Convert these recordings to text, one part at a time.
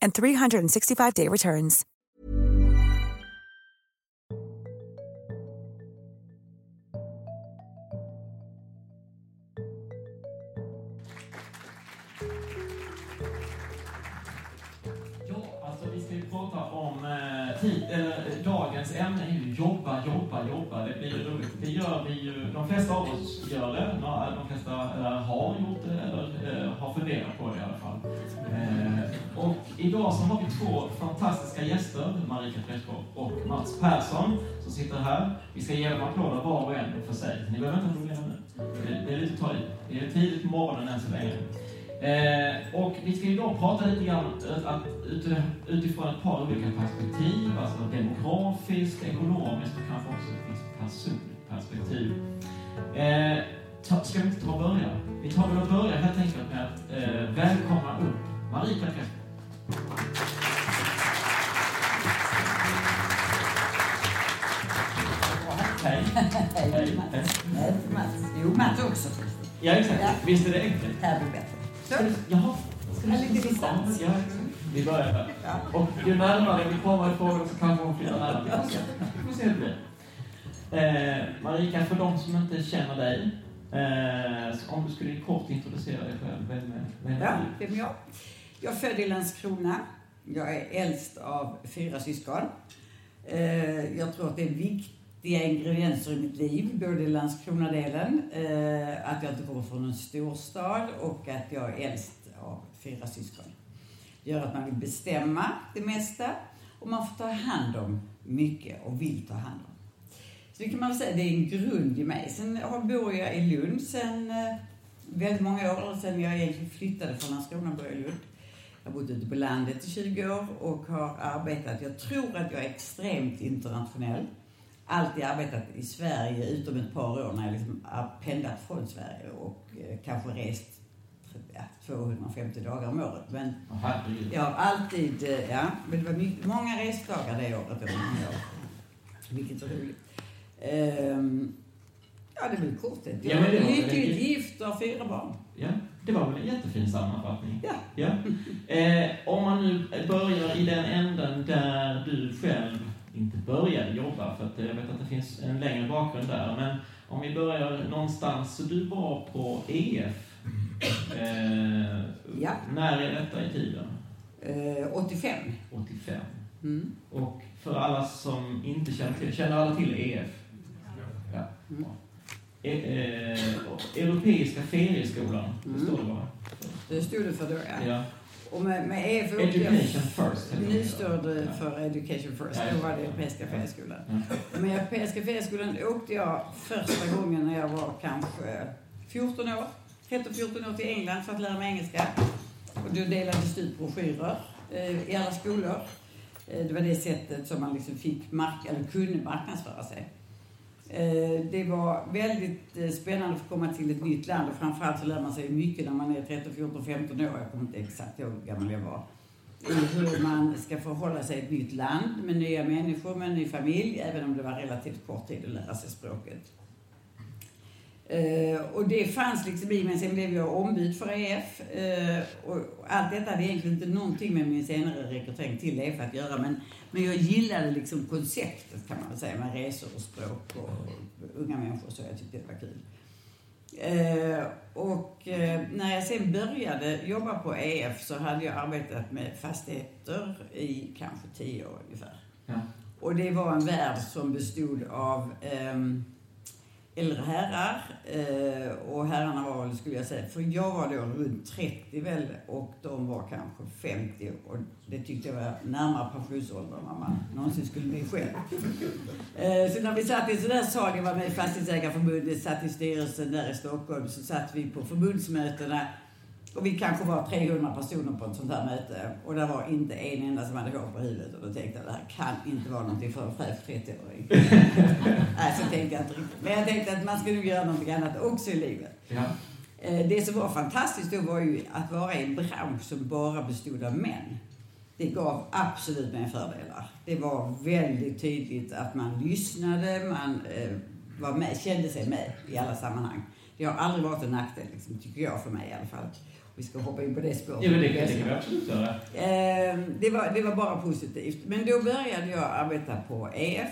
and 365-day returns. Ja, eh, eller, dagens ämne är ju jobba, jobba, jobba. Det blir ju roligt. Det gör vi ju, de flesta av oss gör det. Några- De flesta eh, har gjort det eller eh, har funderat på det i alla fall. Eh, och idag så har vi två fantastiska gäster, Marika Träskov och Mats Persson, som sitter här. Vi ska ge dem applåder var och en för sig. Ni behöver inte applådera nu. Det, är lite att ta i. Det är tidigt på morgonen än så länge. Eh, och vi ska idag prata lite grann att, utifrån ett par olika perspektiv, alltså demografiskt, ekonomiskt och kanske också ett visst personligt perspektiv. Eh, ta, ska vi inte ta och börja? Vi tar väl och börjar helt enkelt med att eh, välkomna upp Marika Träskov. Hej. Hej. Hej. Nej, Mats. Jo, Mats också. Ja, exakt. Ja. Visst är det enkelt? Här blir bättre. Så. Du- Jaha. Ska Ja, lite distans. Ja. Vi börjar där. Ja. Och ju närmare vi kommer ifrån så kanske hon flyttar närmare. Se. Vi får se hur det blir. Eh, Marika, för de som inte känner dig, eh, om du skulle kort introducera dig själv. Vem är, vem är Ja, du? vem är jag? Jag är född i Landskrona. Jag är äldst av fyra syskon. Eh, jag tror att det är viktiga ingredienser i mitt liv, både i Landskronadelen, eh, att jag inte kommer från en storstad och att jag är äldst av fyra syskon. Det gör att man vill bestämma det mesta och man får ta hand om mycket och vill ta hand om. Så det kan man säga, det är en grund i mig. Sen bor jag i Lund sen eh, väldigt många år, sen jag egentligen flyttade från Landskrona och började i Lund. Jag har bott ute på landet i 20 år och har arbetat, jag tror att jag är extremt internationell. Alltid arbetat i Sverige utom ett par år när jag liksom har pendlat från Sverige och eh, kanske rest ja, 250 dagar om året. Men jag har alltid, eh, ja, men det var mycket, många resdagar det året. eller många år. Vilket var roligt. Ehm, ja, det väl kortet. Jag Ja, är var lyckligt gift och har fyra barn. Ja, det var väl en jättefin sammanfattning. Ja. Ja. Eh, om man nu börjar i den änden där du själv inte började jobba, för att jag vet att det finns en längre bakgrund där, men om vi börjar någonstans, så du var på EF. Eh, Ja. När är detta i tiden? Eh, 85. 85. Mm. Och för alla som inte känner till, känner alla till EF? Ja. Mm. E, eh, Europeiska ferieskolan, det Mm. står det bara. Det stod det för då, ja. Ja. Och med, med EF åkte Education jag... first. Nu det. står det Ja. för Education First. Ja, Då var det. Europeiska Ja. ferieskolan. Ja. Men Europeiska ferieskolan åkte jag första gången när jag var kanske 14 år. 13-14 år till England för att lära mig engelska. Och och då delades ut broschyrer eh, i alla skolor. Eh, det var det sättet som man liksom fick mark eller kunde marknadsföra sig. Eh, det var väldigt eh, spännande att få komma till ett nytt land och framförallt så lär man sig mycket när man är 13, 14, 15 år. Jag kommer inte exakt ihåg hur gammal jag var. I hur man ska förhålla sig i ett nytt land med nya människor, med en ny familj, även om det var relativt kort tid att lära sig språket. Uh, och det fanns liksom i mig. Sen blev jag ombud för EF. Uh, och allt detta hade egentligen inte någonting med min senare rekrytering till EF att göra. Men, men jag gillade liksom konceptet kan man väl säga med resor och språk och, och unga människor så jag tyckte det var kul. Uh, och när jag sen började jobba på EF så hade jag arbetat med fastigheter i kanske tio år ungefär. Ja. Och det var en värld som bestod av um, äldre herrar eh, och herrarna var väl, skulle jag säga, för jag var då runt 30 väl och de var kanske 50 och det tyckte jag var närmare pensionsåldern än man någonsin skulle bli själv. Eh, så när vi satt i en sån där sal, jag var med i Fastighetsägarförbundet, satt i styrelsen där i Stockholm, så satt vi på förbundsmötena och vi kanske var 300 personer på ett sånt här möte och det var inte en enda som hade hår på huvudet och då tänkte jag det här kan inte vara någonting för en chef 30-åring. Nej, så tänkte jag inte riktigt. Men jag tänkte att man skulle nog göra någonting annat också i livet. Ja. Eh, det som var fantastiskt då var ju att vara i en bransch som bara bestod av män. Det gav absolut mer fördelar. Det var väldigt tydligt att man lyssnade, man eh, var med, kände sig med i alla sammanhang. Det har aldrig varit en nackdel, liksom, tycker jag, för mig i alla fall vi ska hoppa in på det spåret. Ja, men det, det kan vi absolut göra. Eh, det, var, det var bara positivt. Men då började jag arbeta på EF.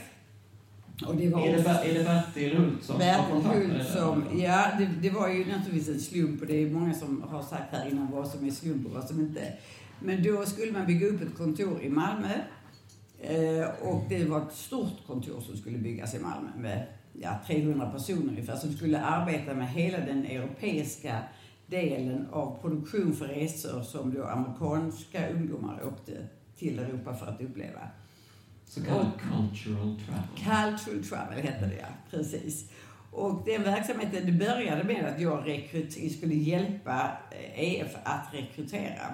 Och det var är, det, är det Bertil Hult som Bertil Hult som, ja det, det, var ju naturligtvis en slump och det är många som har sagt här innan vad som är slump och vad som inte Men då skulle man bygga upp ett kontor i Malmö. Eh, och det var ett stort kontor som skulle byggas i Malmö med ja, 300 personer ungefär som skulle arbeta med hela den europeiska delen av produktion för resor som då amerikanska ungdomar åkte till Europa för att uppleva. Så kallad cultural travel. Cultural travel hette det, ja. Precis. Och den verksamheten, det började med att jag skulle hjälpa EF eh, e att rekrytera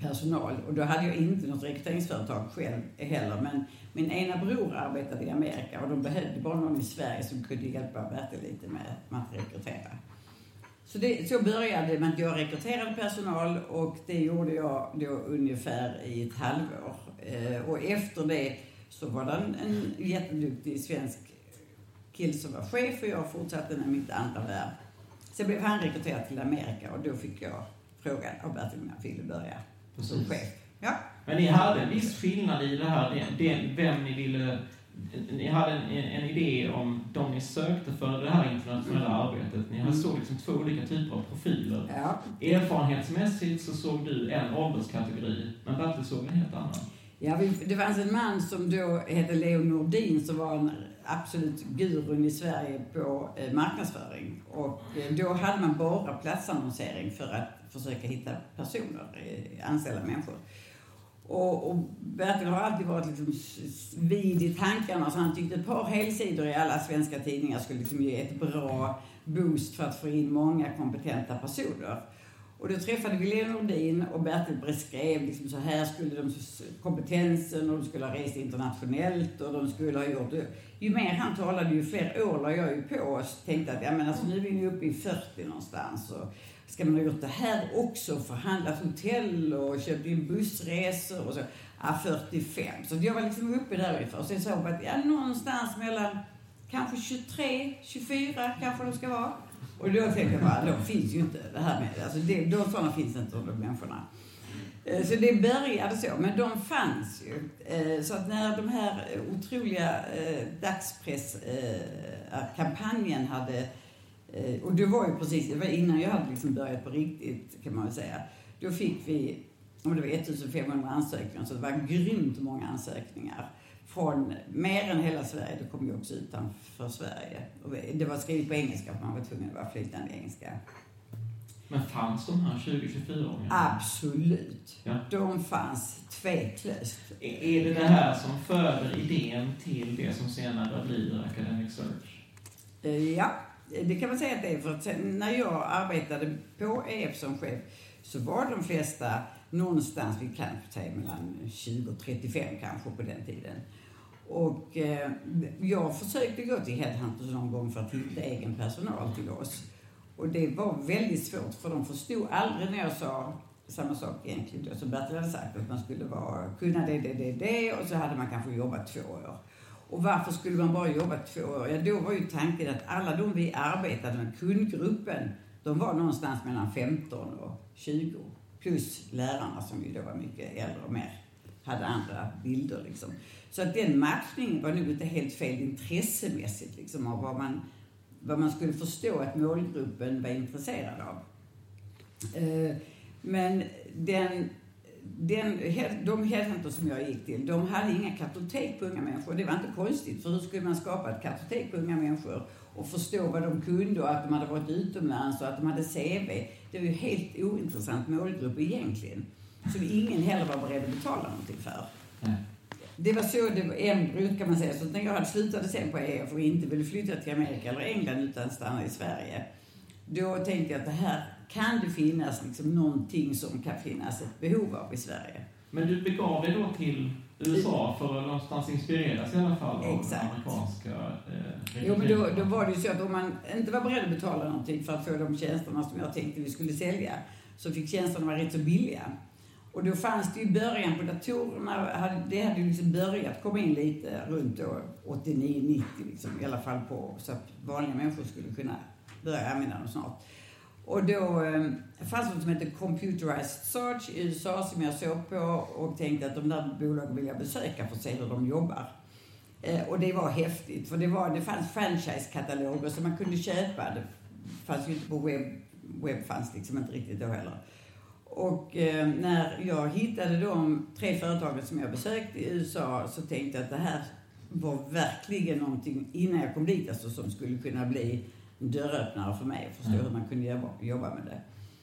personal. Och då hade jag inte något rekryteringsföretag själv heller. Men min ena bror arbetade i Amerika och de behövde bara någon i Sverige som kunde hjälpa Bertil lite med att rekrytera. Så, det, så började med att jag rekryterade personal och det gjorde jag då ungefär i ett halvår. Eh, och efter det så var det en, en jätteduktig svensk kille som var chef och jag fortsatte med mitt andra värv. Sen blev han rekryterad till Amerika och då fick jag frågan av Bertil om jag ville börja som chef. Ja. Men ni hade en viss skillnad i det här, vem ni ville ni hade en, en, idé om de ni sökte för det här internationella mm. arbetet. Ni mm. såg liksom två olika typer av profiler. Ja. Erfarenhetsmässigt så såg du en ålderskategori, men Bertil såg en helt annan. Ja, det fanns en man som då hette Leo Nordin som var en absolut gurun i Sverige på eh, marknadsföring. Och eh, då hade man bara platsannonsering för att försöka hitta personer, eh, anställa människor. Och, och Bertil har alltid varit liksom vid i tankarna så han tyckte ett par helsidor i alla svenska tidningar skulle liksom ge ett bra boost för att få in många kompetenta personer. Och då träffade vi Lena Nordin och Bertil beskrev liksom så här skulle de kompetensen och de skulle ha rest internationellt och de skulle ha gjort det. Ju mer han talade ju fler år la jag ju på och tänkte att ja men alltså nu är vi uppe i 40 någonstans och ska man ha gjort det här också? Förhandlat hotell och köpt in bussresor och så. Ja, 45. Så jag var liksom uppe där ungefär. Och sen såg jag att ja, någonstans mellan kanske 23, 24 kanske de ska vara. Och då tänkte jag bara, de finns ju inte det här med, alltså det, de sådana finns inte de människorna. Eh, så det började så, men de fanns ju. Eh, så att när de här otroliga eh, dagspresskampanjen hade och det var ju precis, det var innan jag hade liksom börjat på riktigt kan man väl säga. Då fick vi, om det var 1500 ansökningar, så det var grymt många ansökningar. Från mer än hela Sverige, det kom ju också utanför Sverige. Och det var skrivet på engelska, för man var tvungen att vara flytande engelska. Men fanns de här 20-24-åringarna? Absolut. Ja. De fanns tveklöst. Är det det här som föder idén till det som senare blir Academic Search? Eh, ja, det kan man säga att det är. För att sen, när jag arbetade på EF som chef, så var de flesta någonstans, vi kan säga mellan 20 och 35 kanske på den tiden. Och eh, jag försökte gå till Headhunters någon gång för att hitta egen personal till oss. Och det var väldigt svårt för de förstod aldrig när jag sa samma sak egentligen då som Bertil hade sagt, att man skulle vara, kunna det, det, det, det och så hade man kanske jobbat två år. Och varför skulle man bara jobba två år? Ja, då var ju tanken att alla de vi arbetade med, kundgruppen, de var någonstans mellan 15 och 20. Plus lärarna som ju då var mycket äldre och mer hade andra bilder liksom. Så att den matchningen var nog inte helt fel intressemässigt liksom av vad man, vad man skulle förstå att målgruppen var intresserad av. Eh, men den, den, de headhunters som jag gick till, de hade inga kartotek på unga människor. Det var inte konstigt, för hur skulle man skapa ett kartotek på unga människor och förstå vad de kunde och att de hade varit utomlands och att de hade CV. Det var ju helt ointressant målgrupp egentligen. Som ingen heller var beredd att betala någonting för. Mm. Det var så det var en kan man säga. Så när jag hade slutade sen på EF och inte ville flytta till Amerika eller England utan stanna i Sverige. Då tänkte jag att det här kan det finnas liksom någonting som kan finnas ett behov av i Sverige. Men du begav dig då till USA för att någonstans inspireras i alla fall av Exakt. amerikanska eh, Jo, men då, då var det ju så att om man inte var beredd att betala någonting för att få de tjänsterna som jag tänkte vi skulle sälja, så fick tjänsterna vara rätt så billiga. Och då fanns det i början på datorerna, det hade ju liksom börjat komma in lite runt då 89, 90 liksom, i alla fall på, så att vanliga människor skulle kunna börja använda dem snart. Och då eh, fanns något som hette Computerized Search i USA som jag såg på och tänkte att de där bolagen vill jag besöka för att se hur de jobbar. Eh, och det var häftigt för det, var, det fanns franchise-kataloger som man kunde köpa. Det fanns ju inte på webb, webb fanns liksom inte riktigt då heller. Och eh, när jag hittade de tre företagen som jag besökte i USA så tänkte jag att det här var verkligen någonting, innan jag kom dit alltså, som skulle kunna bli dörröppnare för mig att förstå mm. hur man kunde jobba, jobba med det.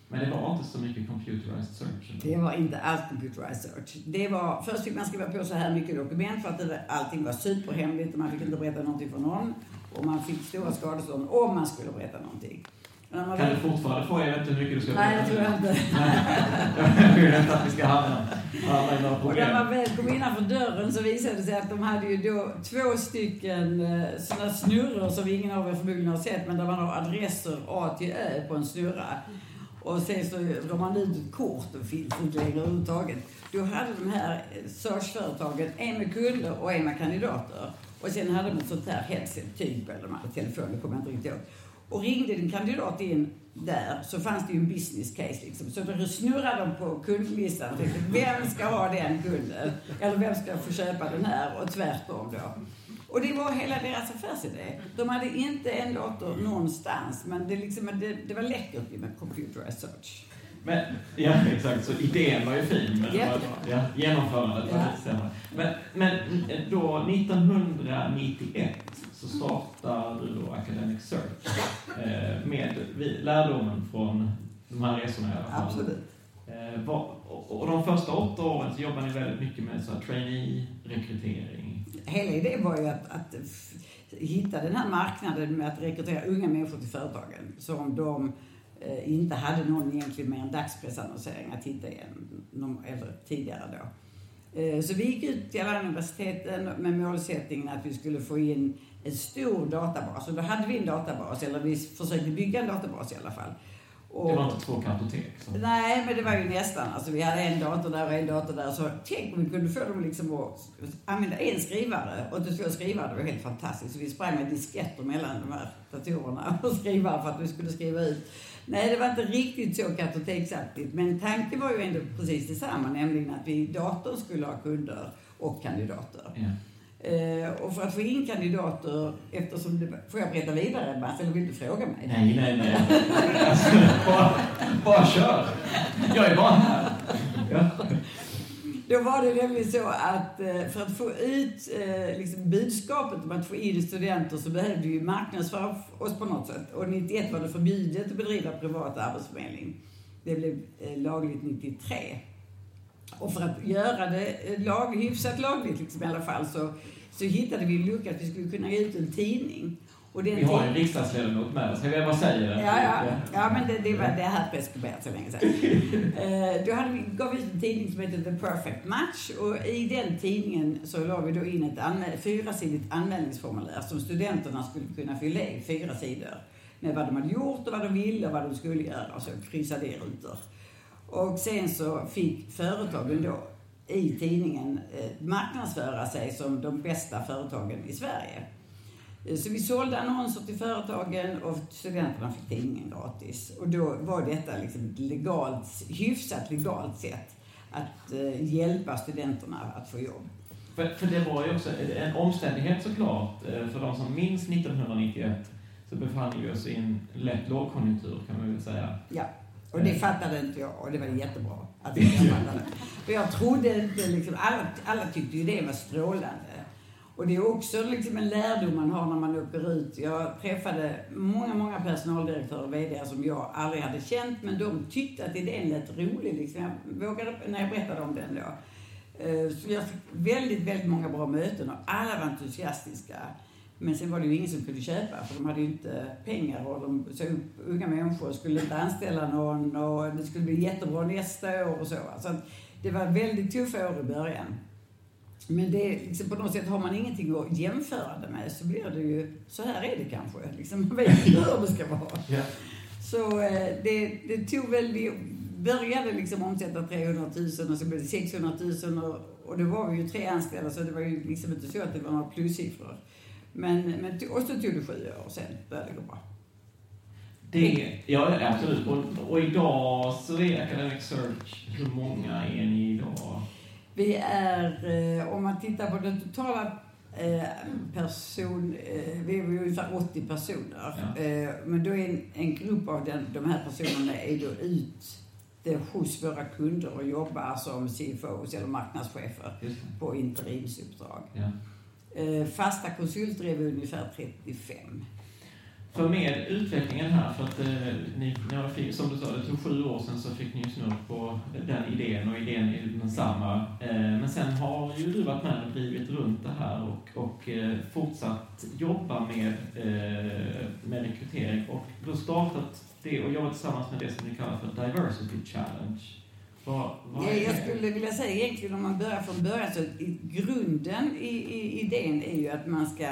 Men det var inte så mycket computerized search? Eller? Det var inte alls computerized search. Det var, först fick man skriva på så här mycket dokument för att det, allting var superhemligt och man fick inte berätta någonting för någon. Och man fick stora skadestånd om man skulle berätta någonting. Kan du fortfarande få? Jag vet inte hur mycket du ska. Nej, det tror jag inte. jag vill inte att vi ska hamna i problem. Och när man väl kom innanför dörren så visade det sig att de hade ju då två stycken eh, sådana snurror som ingen av er förmodligen har sett, men där man har adresser A till Ö på en snurra. Och sen så drar man ut ett kort och finns inte längre överhuvudtaget. Då hade de här searchföretagen en med kunder och en med kandidater. Och sen hade de ett sånt här headset typ, eller de hade telefon, det kommer jag inte riktigt ihåg. Och ringde din kandidat in där så fanns det ju en business case liksom. Så då snurrade de på kundlistan och tänkte, vem ska ha den kunden? Eller vem ska få köpa den här? Och tvärtom då. Och det var hela deras affärsidé. De hade inte en dator någonstans, men det, liksom, det, det var läckert med computerized search. Men, ja, exakt. Så idén var ju fin, men ja, genomförandet var lite sämre. Men, men då 1991 så startar du då Academic Search eh, med lärdomen från de här resorna i alla fall. Absolut. Eh, och de första åtta åren så jobbar ni väldigt mycket med så trainee-rekrytering. Hela idén var ju att, att hitta den här marknaden med att rekrytera unga människor till företagen som de eh, inte hade någon egentligen mer än dagspressannonsering att hitta igen, eller tidigare då. Eh, så vi gick ut till alla universiteten med målsättningen att vi skulle få in en stor databas. Och då hade vi en databas, eller vi försökte bygga en databas i alla fall. Och, det var inte två kartotek? Så. Nej, men det var ju nästan. Alltså, vi hade en dator där och en dator där. Så tänk om vi kunde få dem liksom att använda en skrivare och till två skrivare. Det var helt fantastiskt. Så vi sprang med disketter mellan de här datorerna och skrivare för att vi skulle skriva ut. Nej, det var inte riktigt så kartoteksaktigt. Men tanken var ju ändå precis detsamma, nämligen att vi i datorn skulle ha kunder och kandidater. Ja. Eh, och för att få in kandidater, eftersom det, Får jag berätta vidare Mats, eller vill du fråga mig? Nej, nej, nej. bara, bara kör. Jag är bara här. Ja. Då var det nämligen så att eh, för att få ut eh, liksom budskapet om att få in studenter så behövde vi marknadsföra oss på något sätt. Och 91 var det förbjudet att bedriva privat arbetsförmedling. Det blev lagligt 93. Och för att göra det lag, hyfsat lagligt liksom, i alla fall så, så hittade vi en lucka att vi skulle kunna ge ut en tidning. Och den Vi har en riksdagsledamot med oss. Bara säger det. Ja, ja, ja men det, det, var, det här preskriberat så länge sedan. Eh, då hade vi, gav vi ut en tidning som heter The Perfect Match och i den tidningen så la vi då in ett anmäl, fyrasidigt anmälningsformulär som studenterna skulle kunna fylla i, fyra sidor. Med vad de hade gjort och vad de ville och vad de skulle göra och så kryssade det rutor. Och sen så fick företagen då i tidningen eh, marknadsföra sig som de bästa företagen i Sverige. Eh, Så vi sålde annonser till företagen och studenterna fick tidningen gratis. Och då var detta liksom ett legalt, hyfsat legalt sätt att eh, hjälpa studenterna att få jobb. För, för det var ju också en omständighet såklart. För de som minns 1991 så befann vi oss i en lätt lågkonjunktur kan man väl säga. Ja. Och det fattade inte jag och det var jättebra att inte jag. För jag trodde inte liksom, alla, alla tyckte ju det var strålande. Och det är också liksom en lärdom man har när man åker ut. Jag träffade många, många personaldirektörer och VD som jag aldrig hade känt, men de tyckte att idén lät rolig. Liksom. Jag vågade, när jag berättade om den då. Eh, så jag fick väldigt, väldigt många bra möten och alla var entusiastiska. Men sen var det ju ingen som kunde köpa för de hade ju inte pengar och de såg upp unga människor och skulle inte anställa någon och det skulle bli jättebra nästa år och så. Så det var väldigt tuffa år i början. Men det liksom på något sätt, har man ingenting att jämföra det med så blir det ju, så här är det kanske. Liksom, man vet inte hur det ska vara. Ja. Så eh, det, det tog väl, vi började liksom omsätta 300 000 och så blev det 600 000 och, och då var vi ju tre anställda så det var ju liksom inte så att det var några plussiffror. Men, men och så tog det sju år sen började det gå bra. Det, ja, absolut. Och, och idag så är Academic Search, hur många är ni idag? Vi är, eh, om man tittar på den totala eh, person, eh, vi är ungefär 80 personer. Ja. Men då är en, en grupp av den, de här personerna är då ute hos våra kunder och jobbar som CFOs eller marknadschefer på interimsuppdrag. Ja. Eh, fasta konsulter är vi ungefär 35. För med utvecklingen här, för att eh, ni, ni har, fick- som du sa, det tog sju år sedan så fick ni ju snurr på den idén och idén är densamma. Eh, men sen har ju du varit med och drivit runt det här och, och eh, fortsatt jobba med, eh, med rekrytering och då startat det och jobbat tillsammans med det som ni kallar för Diversity Challenge. Vad Ja, är jag skulle vilja säga egentligen om man börjar från början så i grunden i, i idén är ju att man ska,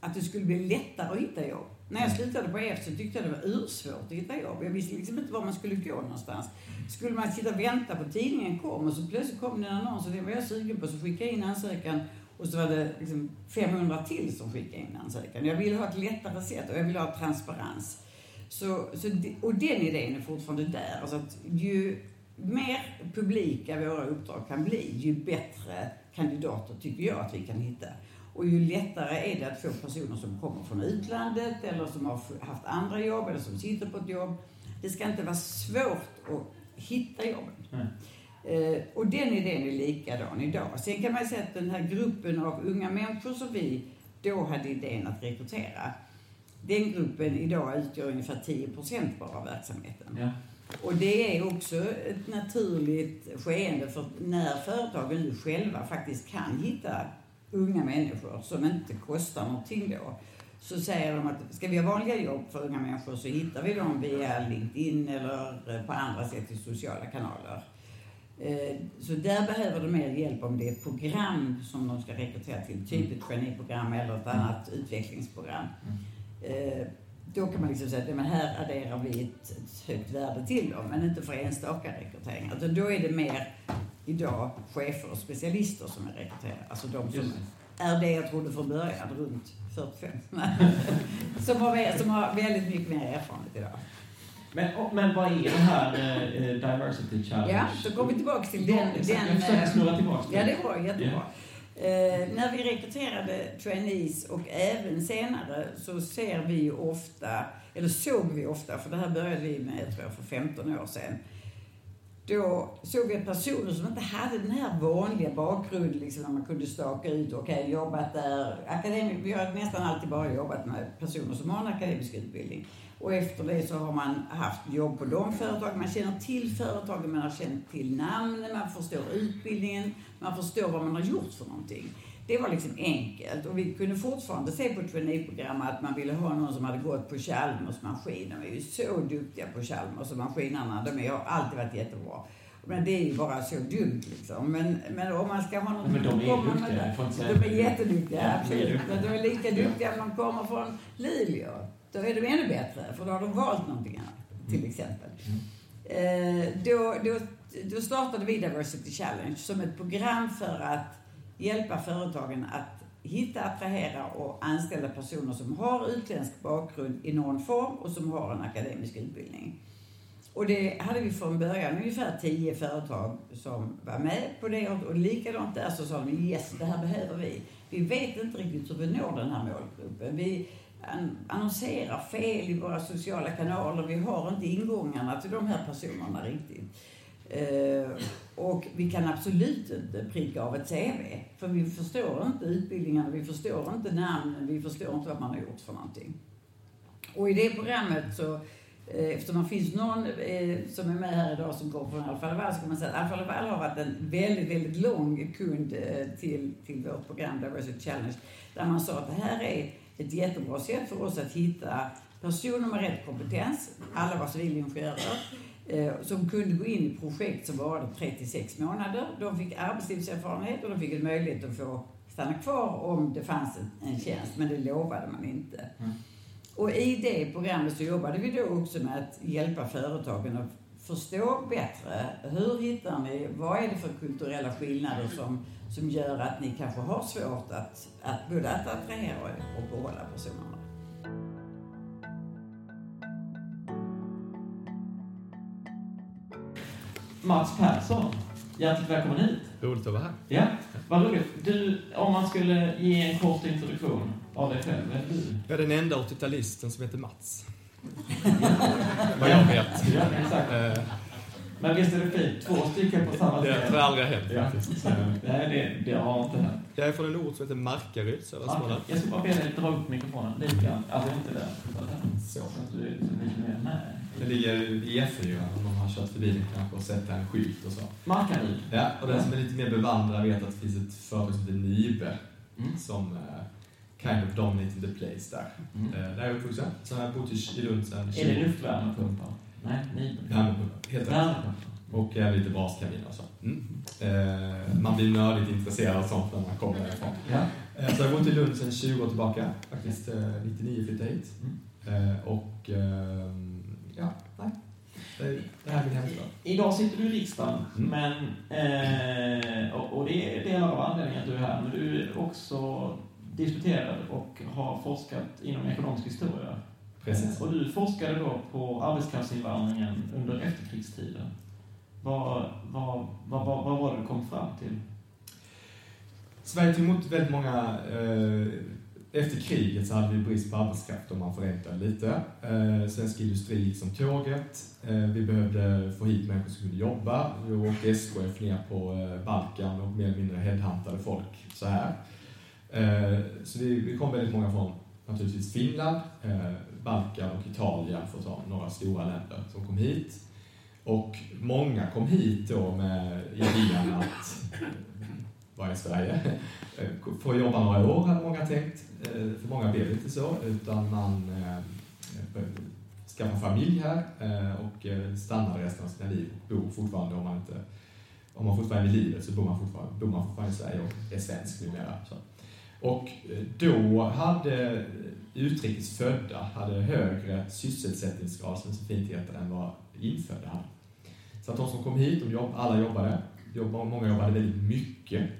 att det skulle bli lättare att hitta jobb. När jag slutade på EF så tyckte jag det var ursvårt att hitta jobb. Jag visste liksom inte var man skulle gå någonstans. Skulle man sitta och vänta på tidningen kom och så plötsligt kom det en annons och det var jag sugen på så skickade jag in ansökan och så var det liksom 500 till som skickade in ansökan. Jag ville ha ett lättare sätt och jag ville ha transparens. Så, så, och den idén är fortfarande där. Alltså att ju mer publika våra uppdrag kan bli, ju bättre kandidater tycker jag att vi kan hitta. Och ju lättare är det att få personer som kommer från utlandet eller som har haft andra jobb eller som sitter på ett jobb. Det ska inte vara svårt att hitta jobben. Eh, och den idén är likadan idag. Sen kan man säga att den här gruppen av unga människor som vi då hade idén att rekrytera, den gruppen idag utgör ungefär 10 bara av verksamheten. Ja. Och det är också ett naturligt skeende för när företagen nu själva faktiskt kan hitta unga människor som inte kostar någonting då. Så säger de att ska vi ha vanliga jobb för unga människor så hittar vi dem via LinkedIn eller eh, på andra sätt i sociala kanaler. Eh, Så där behöver de mer hjälp om det är ett program som de ska rekrytera till, typ ett traineeprogram eller ett annat utvecklingsprogram. Då kan man liksom säga att "Nej, men här adderar vi ett, ett högt värde till dem, men inte för enstaka rekryteringar. Utan då är det mer idag chefer och specialister som är rekryterade. Alltså de som Just är det jag trodde från början, runt 45. som, har, som har väldigt mycket mer erfarenhet idag. Men, och, men vad är det här eh, Diversity Challenge? Ja, så kommer vi tillbaka till Ja, den. exakt. den jag försöker eh, snurra tillbaka till Ja, det var jättebra. Ja. Eh, när vi rekryterade trainees och även senare så ser vi ofta, eller såg vi ofta, för det här började vi med tror jag för 15 år sedan. Då såg vi personer som inte hade den här vanliga bakgrunden, liksom när man kunde staka ut, okej, jobbat där, akademi- vi har nästan alltid bara jobbat med personer som har en akademisk utbildning. Och efter det så har man haft jobb på de företagen, man känner till företagen, man har känt till namnen, man förstår utbildningen, man förstår vad man har gjort för någonting. Det var liksom enkelt och vi kunde fortfarande se på traineeprogram att man ville ha någon som hade gått på Chalmers maskin. De är ju så duktiga på Chalmers och maskinarna. De har alltid varit jättebra. Men det är ju bara så dumt liksom. Men, men om man ska ha någon... Men de är duktiga, med- De är jätteduktiga, Ja, absolut. Men de är lika duktiga om de kommer från Luleå. Då är de ännu bättre, för då har de valt någonting annat, till exempel. Eh, då, då, då startade vi Diversity Challenge som ett program för att hjälpa företagen att hitta, attrahera och anställa personer som har utländsk bakgrund i någon form och som har en akademisk utbildning. Och det hade vi från början ungefär tio företag som var med på det och likadant där så sa de yes, det här behöver vi. Vi vet inte riktigt hur vi når den här målgruppen. Vi annonserar fel i våra sociala kanaler. Vi har inte ingångarna till de här personerna riktigt. Eh, och vi kan absolut inte pricka av ett CV. För vi förstår inte utbildningarna, vi förstår inte namnen, vi förstår inte vad man har gjort för någonting. Och i det programmet så, eh, eftersom det finns någon eh, som är med här idag som kommer från Alfa Laval, så kan man säga att Alfa Laval har varit en väldigt, väldigt lång kund eh, till, till vårt program Diversity Challenge. Där man sa att det här är ett jättebra sätt för oss att hitta personer med rätt kompetens, alla var civilingenjörer, som kunde gå in i projekt som varade 36 månader. De fick arbetslivserfarenhet och de fick en möjlighet att få stanna kvar om det fanns en, tjänst, men det lovade man inte. Och i det programmet så jobbade vi då också med att hjälpa företagen att förstå bättre. Hur hittar ni, vad är det för kulturella skillnader som, som gör att ni kanske har svårt att, att både att attrahera och behålla personerna? Mats Persson, hjärtligt välkommen hit. Roligt att vara här. Ja, vad roligt. Du, om man skulle ge en kort introduktion av dig själv, vem är du? Jag är den enda 80-talisten som heter Mats. Vad jag vet. Ja, exakt. Eh, Men visst är det fint? Två stycken på samma Det tror jag aldrig har hänt Ja. faktiskt. Nej, det, det har inte hänt. Jag är från en ort som heter Markaryd, södra Småland. Jag ska bara be dig dra upp mikrofonen lite grann. Alltså inte där. Så. Så att du är lite mer med. Det ligger i E4 om man har kört förbi den kanske och sett en skylt och så. Markaryd. Ja, och den som är lite mer bevandrad vet att det finns ett företag som heter Nibe Mm. som eh, kind of dominating the place där. Mm. Eh, där är jag uppvuxen. Sen har jag bott i Lund sen Är det luftvärmepumpar? Nej, ni. Värmepumpar, helt rätt. Och eh, lite braskaminer och så. Mm. Eh, man blir nördigt intresserad av sånt när man kommer därifrån. Ja. Eh, så jag har bott i Lund sedan 20 år tillbaka. Faktiskt eh, 99 flyttade hit. Mm. Och ehm, ja, nej. Det, här är min hemstad. Idag sitter du i riksdagen, Mm. men, eh, och, och det är delar av anledningen att du är här, men du är också disputerad och har forskat inom ekonomisk historia. Precis. Och du forskade då på arbetskraftsinvandringen under efterkrigstiden. Vad, vad, vad, vad, vad var det du kom fram till? Sverige tog emot väldigt många... Eh, efter kriget så hade vi brist på arbetskraft om man förenklar lite. Eh, svensk industri gick som tåget. Eh, vi behövde få hit människor som kunde jobba. Vi åkte SKF ner på eh, Balkan och mer eller mindre headhuntade folk så här. Eh, så vi, vi kom väldigt många från naturligtvis Finland, eh, Balkan och Italien för att ta några stora länder som kom hit. Och många kom hit då med idén att vara i Sverige. Eh, Få jobba några år hade många tänkt. Eh, för många blev det inte så, utan man eh, skaffar familj här och stannar resten av sina liv och bor fortfarande om man inte om man fortfarande är i livet så bor man fortfarande, bor man fortfarande i Sverige och är svensk numera. Så. Och då hade utrikes födda hade högre sysselsättningsgrad, som det så fint heter, än vad infödda hade. Så att de som kom hit, de jobb, alla jobbade. Jobb, många jobbade väldigt mycket.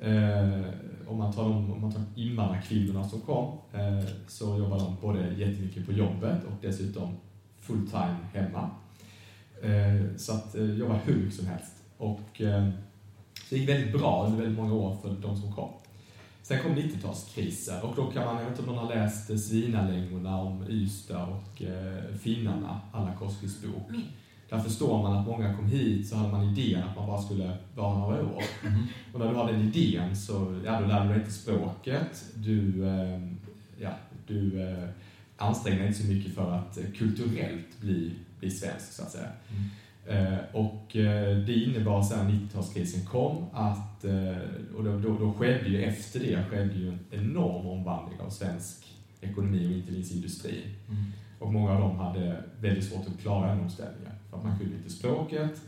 Eh, om, man tar om, om man tar invandrarkvinnorna som kom eh, så jobbade de både jättemycket på jobbet och dessutom full time hemma. Eh, så att eh, jobba hur mycket som helst. Och eh, så det gick väldigt bra under väldigt många år för de som kom. Sen kom 90-talskrisen och då kan man, jag vet inte om någon har läst eh, Svinalängorna om Ystad och eh, finnarna, Anna Koskis bok. Mm. Där förstår man att många kom hit så hade man idén att man bara skulle vara några år. Och när du har den idén så ja, då lär du dig inte språket. Du, eh, ja, du eh, anstränger dig inte så mycket för att eh, kulturellt bli, bli svensk, så att säga. Eh, och eh, det innebar sen 90-talskrisen kom att, eh, och då, då, då skedde ju efter det skedde ju en enorm omvandling av svensk ekonomi och inte minst industri. Mm. Och många av dem hade väldigt svårt att klara den omställningen. För att man kunde inte språket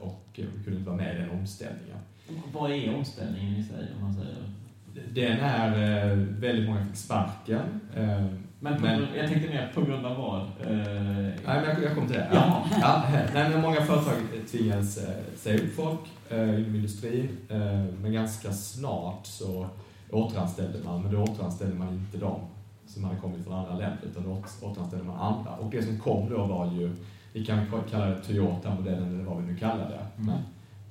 och kunde inte vara med i den omställningen. Vad är omställningen i sig om man säger? Den är, väldigt många fick sparken. Men, men, jag tänkte mer på grund av vad? Eh, nej, men jag, jag kommer till det. Ja. Ja, nej, men många företag tvingades eh, säga upp folk eh, inom industrin, eh, men ganska snart så återanställde man, men då återanställde man inte dem som hade kommit från andra länder, utan återanställde man andra. Och det som kom då var ju, vi kan kalla det Toyota-modellen eller vad vi nu kallar det, mm. men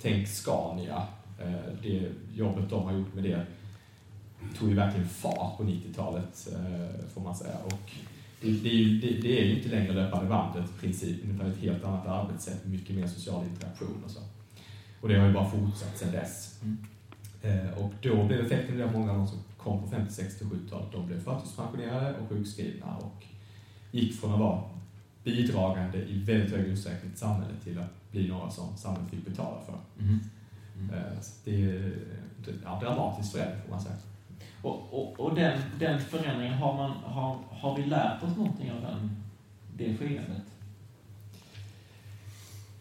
tänk Scania, eh, det jobbet de har gjort med det tog ju verkligen fart på 90-talet, eh, får man säga. Och det, det, det, det är ju inte längre löpande bandet-principen, utan ett helt annat arbetssätt, mycket mer social interaktion och så. Och det har ju bara fortsatt sedan dess. Mm. Eh, och då blev effekten att många av de som kom på 50-, 60 och 70-talet, de blev förtidspensionerade och sjukskrivna och gick från att vara bidragande i väldigt hög utsträckning till samhället till att bli några som samhället fick betala för. Mm. Mm. Det är en dramatisk förändring får man säga. Och, och, och den, den förändringen, har, man, har, har vi lärt oss någonting av den, det skeendet?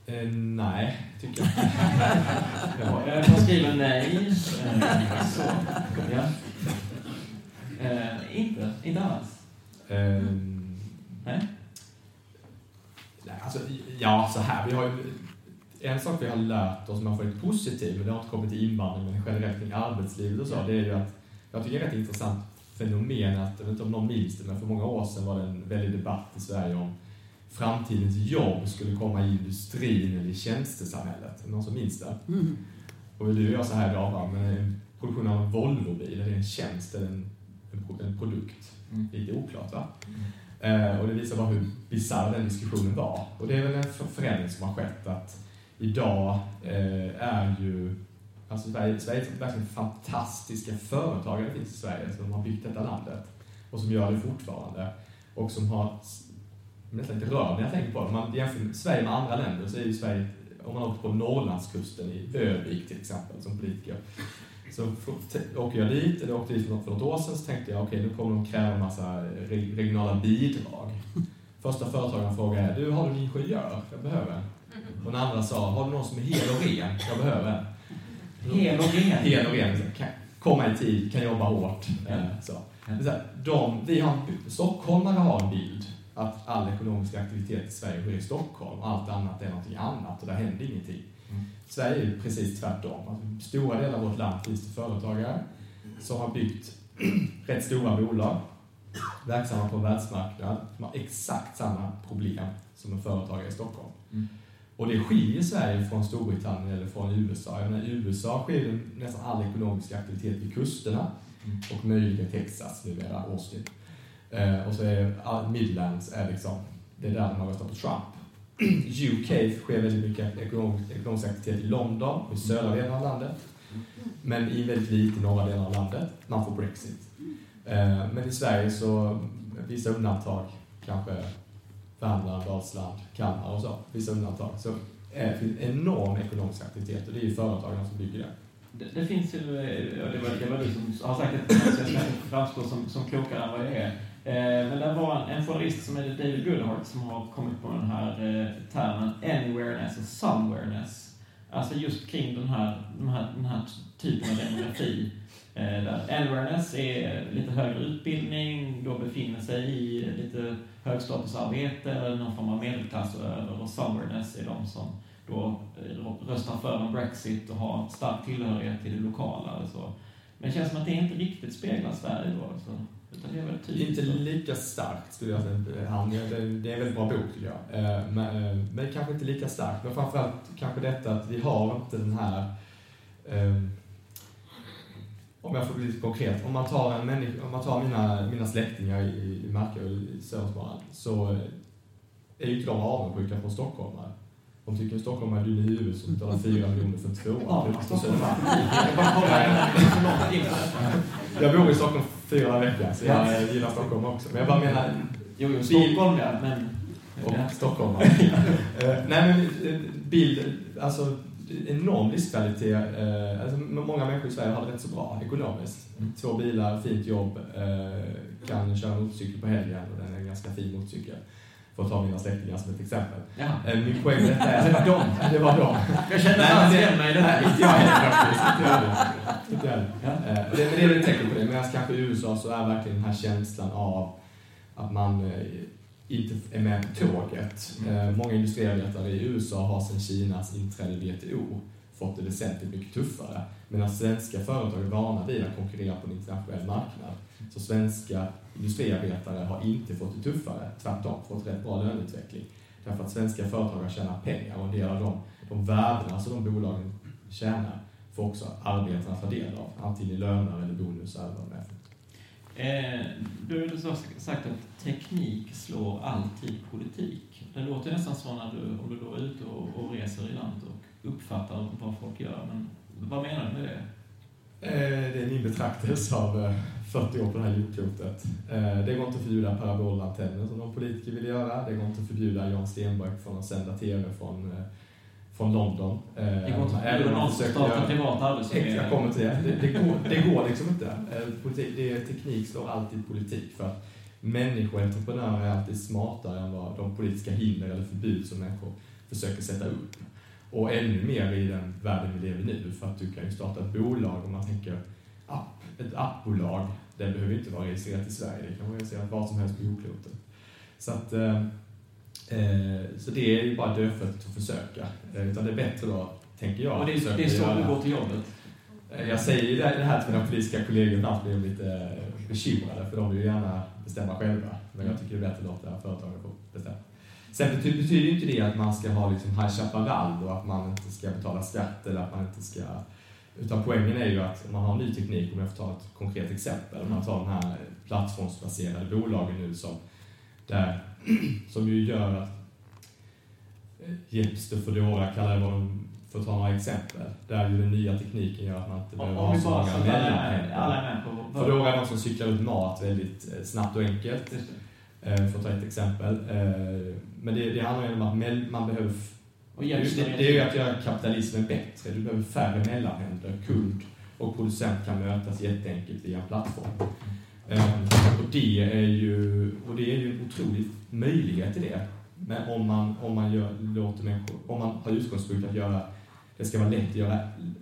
Eh, nej, tycker jag inte. jag skriva nej. Eh, så, ja. Eh, inte, inte alls? Eh, nej? Nej, alltså, ja, så här. Vi har ju, en sak vi har lärt oss som har varit positiv, men det har inte kommit till invandring, men generellt kring arbetslivet och så, det är ju att jag tycker det är ett rätt intressant fenomen att, jag vet inte om någon minns det, men för många år sedan var det en väldig debatt i Sverige om framtidens jobb skulle komma i industrin eller i tjänstesamhället. Någon som minns det? Mm. Och du och jag så här idag, men produktion av en Volvobil, är det en tjänst eller en, en, produkt? Mm. Lite oklart va? Mm. Eh, och det visar bara hur bisarr den diskussionen var. Och det är väl en förändring som har skett att idag eh, är ju Alltså Sverige, Sverige är verkligen fantastiska företagare finns i Sverige som har byggt detta landet och som gör det fortfarande och som har nästan inte rör när jag tänker på det. Om man jämför Sverige med andra länder så är ju Sverige, om man åker på Norrlandskusten i Övik till exempel som politiker, så åker jag dit, eller åkte dit för något, för något år sedan, så tänkte jag okej, okay, nu kommer de kräva en massa regionala bidrag. Första företagaren frågade du har du en ingenjör? Jag behöver en. Och den andra sa, har du någon som är hel och ren? Jag behöver en. Hel och ren. Hel och ren. Kan komma i tid, kan jobba hårt. Ja. Så. Så här, de, vi har, stockholmare har en bild att all ekonomisk aktivitet i Sverige sker i Stockholm och allt annat är någonting annat och där händer ingenting. Sverige är precis tvärtom. Alltså, stora delar av vårt land finns det företagare som har byggt rätt stora bolag, verksamma på världsmarknad, som har exakt samma problem som en företagare i Stockholm. Mm. Och det skiljer Sverige från Storbritannien eller från USA. Jag menar, USA sker nästan all ekonomisk aktivitet vid kusterna mm. och möjligen Texas numera, Austin. Eh, och så är Midlands är liksom, det är där man röstar på Trump. UK sker väldigt mycket ekonomisk, aktivitet i London, i södra delen av landet. Men i väldigt lite i norra delen av landet. Man får Brexit. Eh, men i Sverige så, vissa undantag, kanske Värmland, Dalsland, Kalmar och så, vissa undantag, så är det enorm ekonomisk aktivitet och det är ju företagen som bygger det. Det, det finns ju, ja, det, var, det var du som har sagt att jag ska framstå som, som klokare än vad jag är. Eh, men det var en, journalist som heter David Goodhart som har kommit på den här eh, termen anywhereness och somewhereness. Alltså just kring den här, den här, den här typen av demografi. Eh, där anywhereness är lite högre utbildning, då befinner sig i lite högstatusarbete eller någon form av medelklass och över. Och somewhereness är de som då röstar för en Brexit och har stark tillhörighet till det lokala. Och så. Men det känns som att det inte riktigt speglar Sverige då. Så. Utan det är väl Inte lika starkt skulle jag säga. Det är en väldigt bra bok tycker jag. Eh, men, eh, men kanske inte lika starkt. Men framförallt kanske detta att vi har inte den här om jag får bli lite konkret, om man tar, en människa, om man tar mina, mina släktingar i, i Markaryd i Södersmåland så är ju inte de avundsjuka på stockholmare. De tycker att Stockholm är dum i huvudet som betalar fyra miljoner för en tvåa Södermalm. Jag bor i Stockholm fyra veckor så jag gillar Stockholm också. Men jag bara menar... Jo, jo Stockholm ja, men... och stockholmare. Eh, nej men eh, bild, alltså enorm livskvalitet. Eh, alltså, många människor i Sverige har det rätt så bra ekonomiskt. Mm. Två bilar, fint jobb, kan köra motorcykel på helgen och den är en ganska fin motorcykel. För att ta mina släktingar som ett exempel. Ja. Min poäng med är... Det var dem. Det var dem. Jag känner igen mig i det här. Inte jag heller faktiskt. Inte jag heller. Inte jag heller. Det, men det är ett tecken på det. Medan kanske i USA så är verkligen den här känslan av att man inte är med på tåget. Mm. Många industriarbetare i USA har sedan Kinas inträde i WTO fått det väsentligt mycket tuffare. Medan svenska företag är vana vid att konkurrera på en internationell marknad. Så svenska industriarbetare har inte fått det tuffare, tvärtom fått rätt bra löneutveckling. Därför att svenska företag har tjänat pengar och en del av de, de värdena som de bolagen tjänar får också arbetarna ta del av, antingen i löner eller bonusar eller vad det är. Eh, du har ju sagt att teknik slår alltid politik. Det låter nästan så när du, om du då är ute och, och reser i landet och uppfattar vad folk gör. Men vad menar du med det? Eh, det är min betraktelse av 40 eh, år på det här jordklotet. Eh, det går inte att förbjuda parabolantenner som de politiker vill göra. Det går inte att förbjuda Jan Stenbeck från att sända TV från från London. Det går inte att förbjuda någon som startar privat arbetsförmedling. Jag kommer till det. Det, det, går, det går liksom inte. Politik, det, teknik slår alltid politik. För att människoentreprenörer är alltid smartare än vad de politiska hinder eller förbud som människor försöker sätta upp. Och ännu mer i den världen vi lever i nu, för att du kan ju starta ett bolag om man tänker app, ett appbolag, det behöver inte vara registrerat i Sverige, det kan vara registrerat var som helst på jordklotet. Så att eh, eh, så det är ju bara dödfött att försöka. Eh, utan det är bättre då, tänker jag. Och det, är, det är så du går till jobbet? Eh, jag säger det här till mina politiska kollegor ibland blir de lite bekymrade, för de vill ju gärna bestämma själva. Men jag tycker det är bättre att låta företagen få bestämma. Sen betyder inte det att man ska ha liksom High Chaparral och att man inte ska betala skatt eller att man inte ska... Utan poängen är ju att man har ny teknik, om jag får ta ett konkret exempel, om man tar de här plattformsbaserade bolagen nu som, där, som ju gör att eh, Jeps och Foodora kallar det vad de för att ta några exempel, där ju den nya tekniken gör att man inte behöver ha så många mellanhänder. Foodora är de som cyklar ut mat väldigt eh, snabbt och enkelt. Eh, för att ta ett exempel. Men det, det handlar ju om att man behöver... Och det, det är ju att göra kapitalismen bättre. Du behöver färre mellanhänder. Kund och producent kan mötas jätteenkelt via en plattform. Eh, och det är ju, och det är ju en otrolig möjlighet till det. Men om man, om man gör, låter människor, om man har utgångspunkt att göra, det ska vara lätt att göra,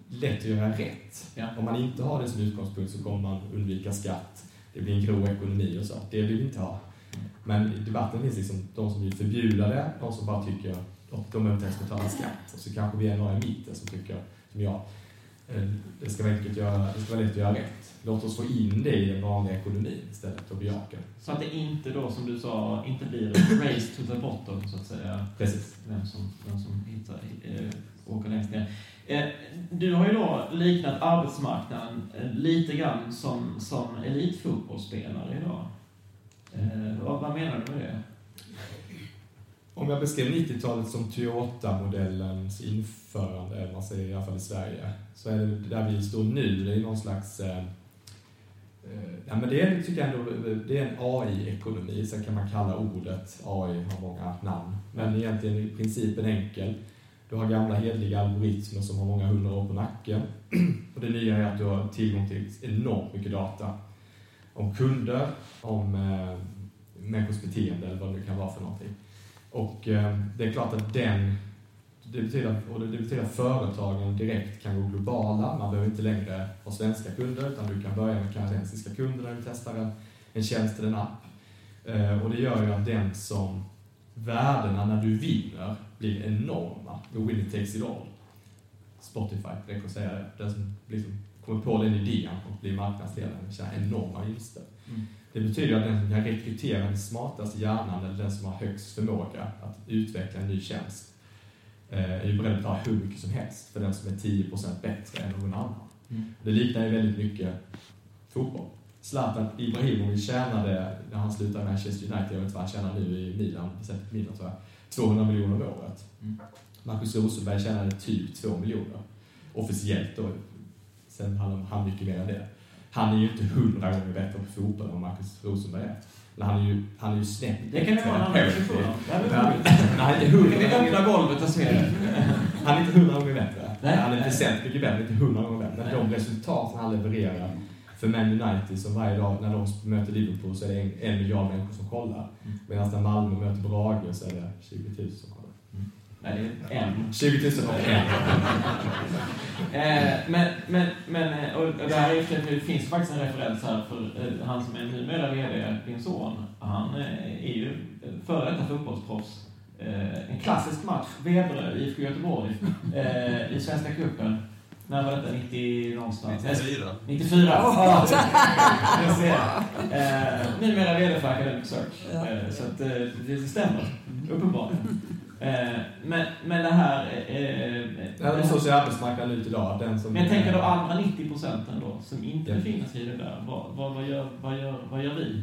lätt att göra rätt. Ja. Om man inte har det som utgångspunkt så kommer man undvika skatt, det blir en grå ekonomi och så. Det vill vi inte ha. Men i debatten finns liksom de som vill förbjuda det, de som bara tycker att de behöver inte ens betala skatt. Och så kanske vi är några i mitten som tycker, som jag, eh, det ska vara enkelt att göra, det ska vara lätt att göra rätt. Låt oss få in det i den vanliga ekonomin istället och bejaka Så att det inte då, som du sa, inte blir ett race to the bottom, så att säga. Precis. Vem som, vem som hittar, äh, åker längst ner. Eh, du har ju då liknat arbetsmarknaden lite grann som, som elitfotbollsspelare idag. Vad, vad menar du med det? Om jag beskrev 90-talet som Toyota-modellens införande, eller man säger i alla fall i Sverige, så är det där vi står nu, det är någon slags eh, eh Ja, men det är, tycker jag ändå, det är en AI-ekonomi, sen kan man kalla ordet AI, har många namn. Men egentligen är principen enkel. Du har gamla hedliga algoritmer som har många hundra år på nacken. Och det nya är att du har tillgång till enormt mycket data om kunder, om eh, människors beteende eller vad det kan vara för någonting. Och eh, det är klart att den, det betyder, och det betyder att företagen direkt kan gå globala. Man behöver inte längre ha svenska kunder utan du kan börja med kanadensiska kunder när du testar en, en tjänst eller en app. Eh, och det gör ju att den som värdena när du vinner blir enorma. The winner takes it all. Spotify, räcker att säga det. Den som liksom kommer på den idén och blir marknadsledare tjänar enorma vinster. Mm. Det betyder att den som kan rekrytera den smartaste hjärnan eller den som har högst förmåga att utveckla en ny tjänst eh, är ju beredd att betala hur mycket som helst för den som är 10% bättre än någon annan. Mm. Det liknar ju väldigt mycket fotboll. Zlatan Ibrahimovic tjänade, när han slutade med Manchester United, jag vet inte vad han tjänar nu i Milan, Milan tror jag, 200 miljoner om året. Mm. Marcus Rosenberg tjänade typ 2 miljoner. Officiellt då, Sen handlar han mycket mer än det. Han är ju inte hundra gånger bättre på fotboll än Marcus Rosenberg är. Men han är ju, han är ju snäpp Det kan det vara en annan diskussion här är inte hundra vi gånger öppna golvet och se det? Han är inte hundra gånger bättre. Nej. han är inte cent mycket bättre, inte hundra gånger bättre. Men de resultat han levererar för Man United, som varje dag när de möter Liverpool så är det en, en miljard människor som kollar. Medan när Malmö möter Brage så är det 20 000 som kollar. Nej, det är en. 20 000 och en. Eh, men, men, men eh, och och det, här är, det finns faktiskt en referens här för eh, han som är numera VD, din son, han eh, är ju före detta fotbollsproffs. En klassisk match, Veberöd, IFK Göteborg, i Svenska cupen. När var detta? 90 någonstans? 94. 94. Ja, jag ser. Eh, numera VD för Academic Search. Så att, det, det stämmer, uppenbarligen. Eh, men, men det här... Eh, Ja, men så ser arbetsmarknaden ut idag. Den som men jag tänker då andra 90 procenten då, som inte Ja. befinner sig i det där. Vad, vad, vad, gör, vad, gör, vad gör vi?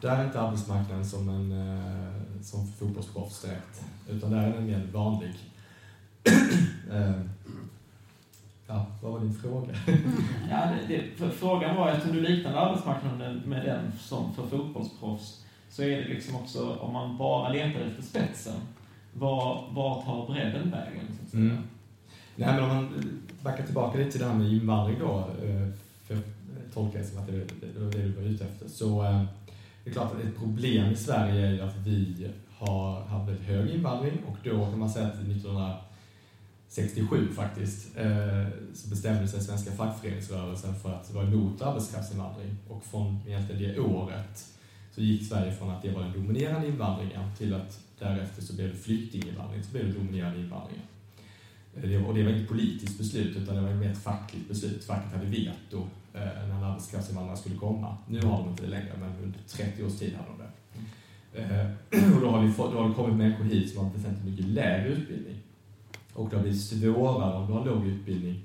Där är inte arbetsmarknaden som en eh, som fotbollsproffs direkt. Utan där är den mer vanlig. eh, ja, vad var din fråga? Ja, det, det, för frågan var, eftersom du liknade arbetsmarknaden med den som för fotbollsproffs, så är det liksom också, om man bara letar efter spetsen, var, var tar bredden vägen? Så att säga? Mm. Nej, men om man backar tillbaka lite till det här med invandring då, eh, för jag tolkar det som att det var det du var ute efter. Så eh, det är klart att ett problem i Sverige är ju att vi har haft väldigt hög invandring och då kan man säga att 1967 faktiskt eh, så bestämde sig svenska fackföreningsrörelsen för att vara emot arbetskraftsinvandring och från egentligen det året så gick Sverige från att det var den dominerande invandringen till att därefter så blev det flyktinginvandring, så blev det dominerande invandringen. Eh, och det var inte ett politiskt beslut utan det var mer ett fackligt beslut. Facket hade veto eh, när en arbetskraftsinvandrare skulle komma. Nu har de inte det längre, men under 30 års tid hade de det. Eh, och då har, vi fått, då har det kommit människor hit som har väsentligt mycket lägre utbildning. Och det har blivit svårare om du har låg utbildning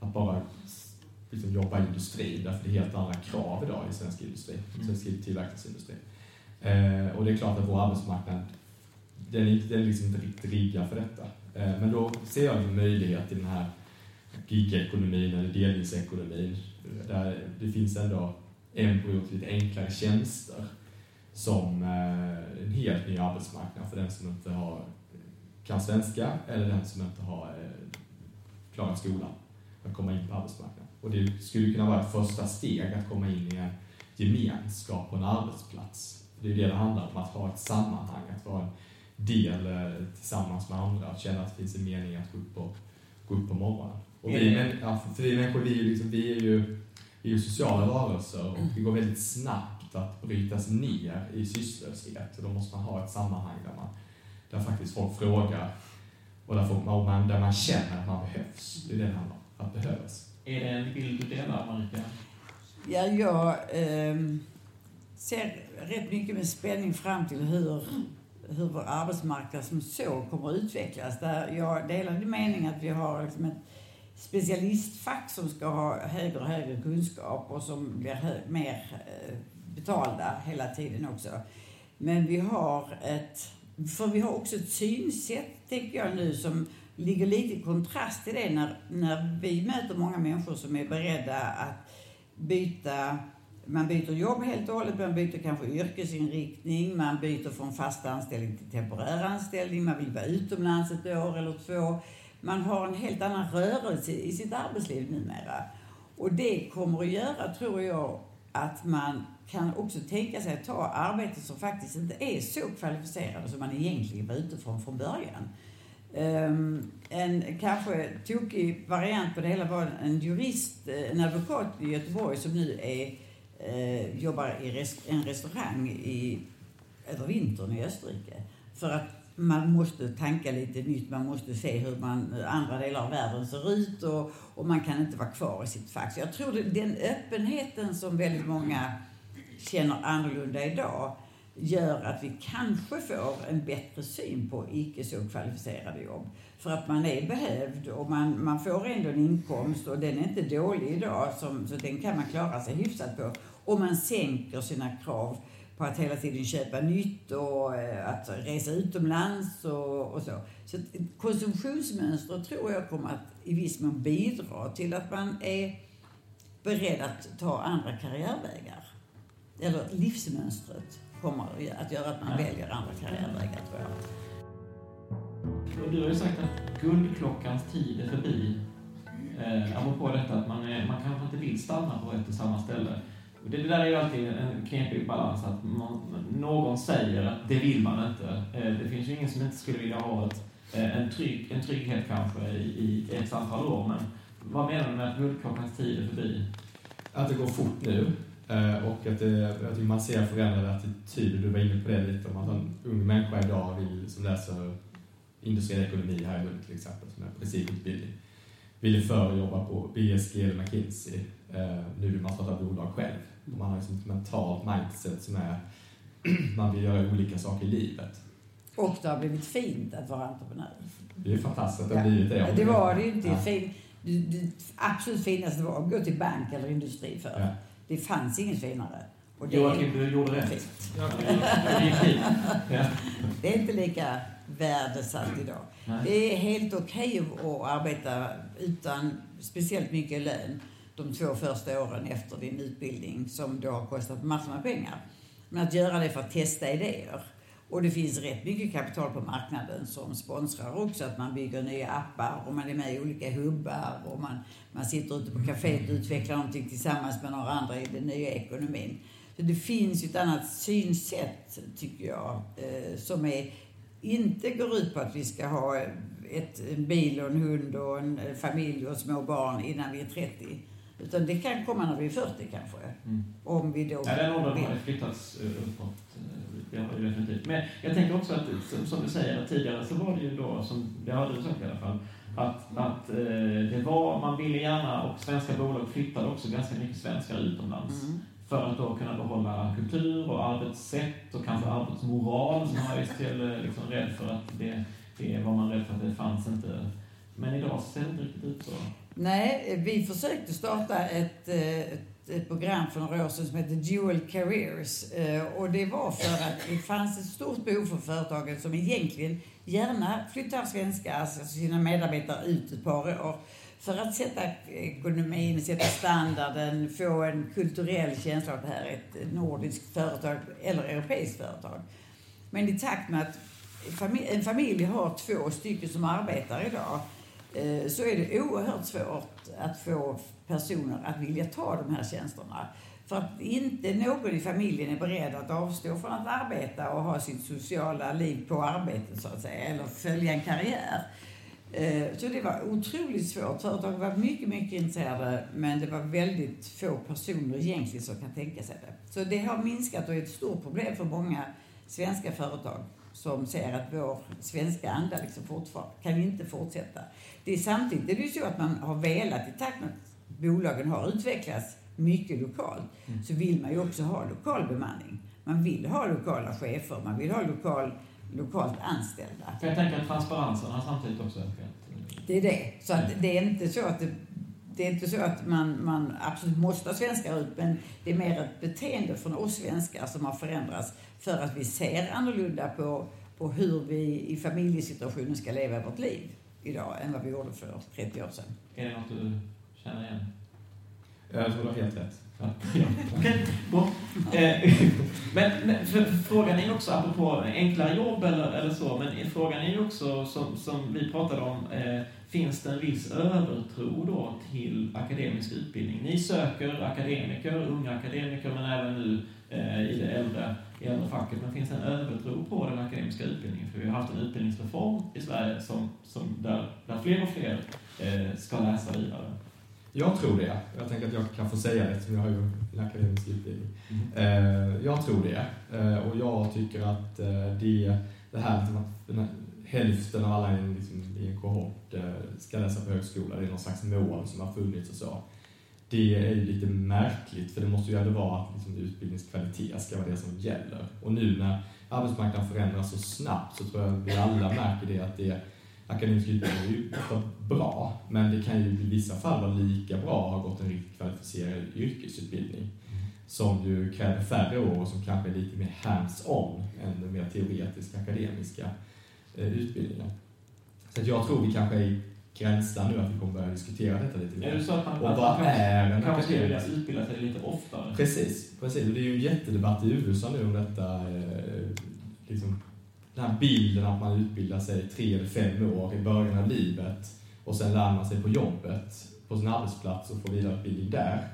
att bara liksom jobba i industrin, därför det är helt andra krav idag i svensk industri, svensk tillverkningsindustri. Eh, och det är klart att vår arbetsmarknad, den är, inte- den är liksom inte riktigt riggad för detta. Eh, men då ser jag en möjlighet i den här gigekonomin eller delningsekonomin, där det finns ändå embryo till lite enklare tjänster som eh, en helt ny arbetsmarknad för den som inte har, kan svenska eller den som inte har eh, klarat skolan att komma in på arbetsmarknaden. Och det skulle kunna vara ett första steg att komma in i en gemenskap på en arbetsplats. Det är det det handlar om, att ha ett sammanhang, att vara en del eh, tillsammans med andra, att känna att det finns en mening att gå upp på, gå upp på morgonen. Och vi, män, ja, för vi människor, vi är ju, liksom, vi är ju, vi är ju sociala varelser och det går väldigt snabbt att brytas ner i sysslöshet. Och då måste man ha ett sammanhang där, man, där faktiskt folk frågar och där, folk, där man känner att man behövs. Det är det det handlar om, att behövas. Är det en bild du delar, Marika? Ja, jag eh, ser rätt mycket med spänning fram till hur, hur vår arbetsmarknad som så kommer att utvecklas. Där jag delar din mening att vi har liksom ett specialistfack som ska ha högre och högre kunskap och som blir mer eh, betalda hela tiden också. Men vi har ett, för vi har också ett synsätt, tänker jag nu, som ligger lite i kontrast till det när, när vi möter många människor som är beredda att byta man byter jobb helt och hållet, man byter kanske yrkesinriktning, man byter från fast anställning till temporär anställning, man vill vara utomlands ett år eller två. Man har en helt annan rörelse i sitt arbetsliv numera. Och det kommer att göra, tror jag, att man kan också tänka sig att ta arbeten som faktiskt inte är så kvalificerade som man egentligen var ute från från början. Um, en kanske tokig variant på det hela var en jurist, eh, en advokat i Göteborg som nu är, eh, jobbar i res- en restaurang i, över vintern i Österrike. För att man måste tanka lite nytt, man måste se hur man, eh, andra delar av världen ser ut och, och man kan inte vara kvar i sitt fack. Så jag tror det, den öppenheten som väldigt många känner annorlunda idag gör att vi kanske får en bättre syn på icke så kvalificerade jobb. För att man är behövd och man, man får ändå en inkomst och den är inte dålig idag som, så den kan man klara sig hyfsat på. Och man sänker sina krav på att hela tiden köpa nytt och eh, att resa utomlands och, och så. Så konsumtionsmönstret tror jag kommer att i viss mån bidra till att man är beredd att ta andra karriärvägar. Eller livsmönstret kommer att göra att man Ja. väljer andra karriärvägar tror jag. Och du har ju sagt att guldklockans tid är förbi. Eh, apropå detta att man, är, man kanske inte vill stanna på ett och samma ställe. Och det, det där är ju alltid en knepig balans, att man, någon säger att det vill man inte. Eh, det finns ju ingen som inte skulle vilja ha ett, eh, en, trygg, en trygghet kanske i, i ett antal år, men vad menar du med att guldklockans tid är förbi? Att det går fort nu och att det, jag tycker man ser förändrade attityder. Du var inne på det lite, om att en ung människa idag vill, som läser industriell ekonomi här i Lund till exempel, som är principutbildning, ville förr jobba på BSG eller McKinsey. Eh, nu vill man starta bolag själv. Och man har liksom ett mentalt mindset som är man vill göra olika saker i livet. Och det har blivit fint att vara entreprenör. Det är fantastiskt att det har blivit det. Det var det ju inte. Ja. Fin, det, det absolut finaste var att gå till bank eller industri för. Ja. Det fanns inget finare. Och det, Joakim, du gjorde rätt. Ja, det är inte lika värdesatt idag. Nej. Det är helt okej att arbeta utan speciellt mycket lön de två första åren efter din utbildning som då har kostat massor med pengar. Men att göra det för att testa idéer. Och det finns rätt mycket kapital på marknaden som sponsrar också att man bygger nya appar och man är med i olika hubbar och man, man sitter ute på kaféet och utvecklar någonting tillsammans med några andra i den nya ekonomin. Så det finns ju ett annat synsätt, tycker jag, eh, som är, inte går ut på att vi ska ha ett, en bil och en hund och en eh, familj och små barn innan vi är 30. Utan det kan komma när vi är 40 kanske. Mm. Om vi då Ja, den åldern har flyttats eh, uppåt. Eh, ju definitivt. Men jag tänker också att, som- som du säger tidigare, så var det ju då, som det har du sagt i alla fall, att, att eh, det var, man ville gärna, och svenska bolag flyttade också ganska mycket svenskar utomlands. Mm. För att då kunna behålla kultur och arbetssätt och kanske arbetsmoral som man visst är liksom rädd för att det, det var man rädd för att det fanns inte. Men idag ser det inte riktigt ut så. Nej, vi försökte starta ett, eh, ett, ett program för några år sedan som heter Dual Careers. Eh, och det var för att det fanns ett stort behov för företagen som egentligen gärna flyttar svenskar, alltså sina medarbetare ut ett par år. För att sätta ekonomin, sätta standarden, få en kulturell känsla av att det här är ett nordiskt företag eller europeiskt företag. Men i takt med att en familj har två stycken som arbetar idag Eh, så är det oerhört svårt att få personer att vilja ta de här tjänsterna. För att inte någon i familjen är beredd att avstå från att arbeta och ha sitt sociala liv på arbetet så att säga, eller följa en karriär. Eh, så det var otroligt svårt. Företaget var mycket, mycket intresserade men det var väldigt få personer egentligen som kan tänka sig det. Så det har minskat och är ett stort problem för många svenska företag som ser att vår svenska anda liksom fortfarande kan inte fortsätta. Det är samtidigt är det ju så att man har velat i takt med att bolagen har utvecklats mycket lokalt så vill man ju också ha lokal bemanning. Man vill ha lokala chefer, man vill ha lokal, lokalt anställda. För jag tänker att transparensen har samtidigt också ökat. Det är det. Så att det är inte så att det, det är inte så att man, man absolut måste ha svenskar ut, men det är mer ett beteende från oss svenskar som har förändrats för att vi ser annorlunda på, på hur vi i familjesituationen ska leva vårt liv idag än vad vi gjorde för 30 år sedan. Är det något du känner igen? Jag tror du har helt rätt. Ja. Okej, bra. Eh, men, men för, för frågan är ju också, apropå enklare jobb eller, eller så, men frågan är ju också, som, som vi pratade om, eh, finns det en viss övertro då till akademisk utbildning? Ni söker akademiker, unga akademiker, men även nu eh, i det äldre, i äldre facket. Men finns det en övertro på den akademiska utbildningen? För vi har haft en utbildningsreform i Sverige som, som där, där fler och fler eh, ska läsa vidare. Jag tror det. Jag tänker att jag kan få säga det eftersom jag har ju en akademisk utbildning. Eh, jag tror det. Eh, och jag tycker att eh, det, det här att hälften av alla i liksom, en kohort ska läsa på högskola, det är någon slags mål som har funnits och så. Det är ju lite märkligt, för det måste ju ändå vara att liksom, utbildningskvalitet ska vara det som gäller. Och nu när arbetsmarknaden förändras så snabbt så tror jag att vi alla märker det att det akademisk utbildning är ju ofta bra, men det kan ju i vissa fall vara lika bra att ha gått en riktigt kvalificerad yrkesutbildning som ju kräver färre år och som kanske är lite mer hands-on än den mer teoretiska akademiska eh, utbildningen. Så jag tror vi kanske är gränsland nu att vi kommer börja diskutera detta lite mer. Är det så att man, och vad är en kanske utbilda sig lite oftare? Precis, precis. Och det är ju en jättedebatt i USA nu om detta. Eh, liksom, den här bilden att man utbildar sig tre eller fem år i början av livet och sen lär man sig på jobbet, på sin arbetsplats och får vidareutbildning där.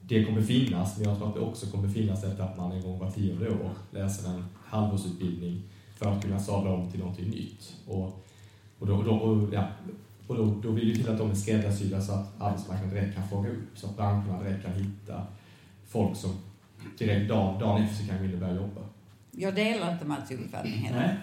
Det kommer finnas, men jag tror att det också kommer finnas efter att man en gång var tionde år läser en halvårsutbildning för att kunna sadla om till någonting nytt. Och, och, då, och, då, och, ja, och då, då vill det till att de är skräddarsydda så att arbetsmarknaden direkt kan fånga upp, så att branscherna direkt kan hitta folk som direkt dagen, dagen efter kan gå in och börja jobba. Jag delar inte Mats uppfattning heller.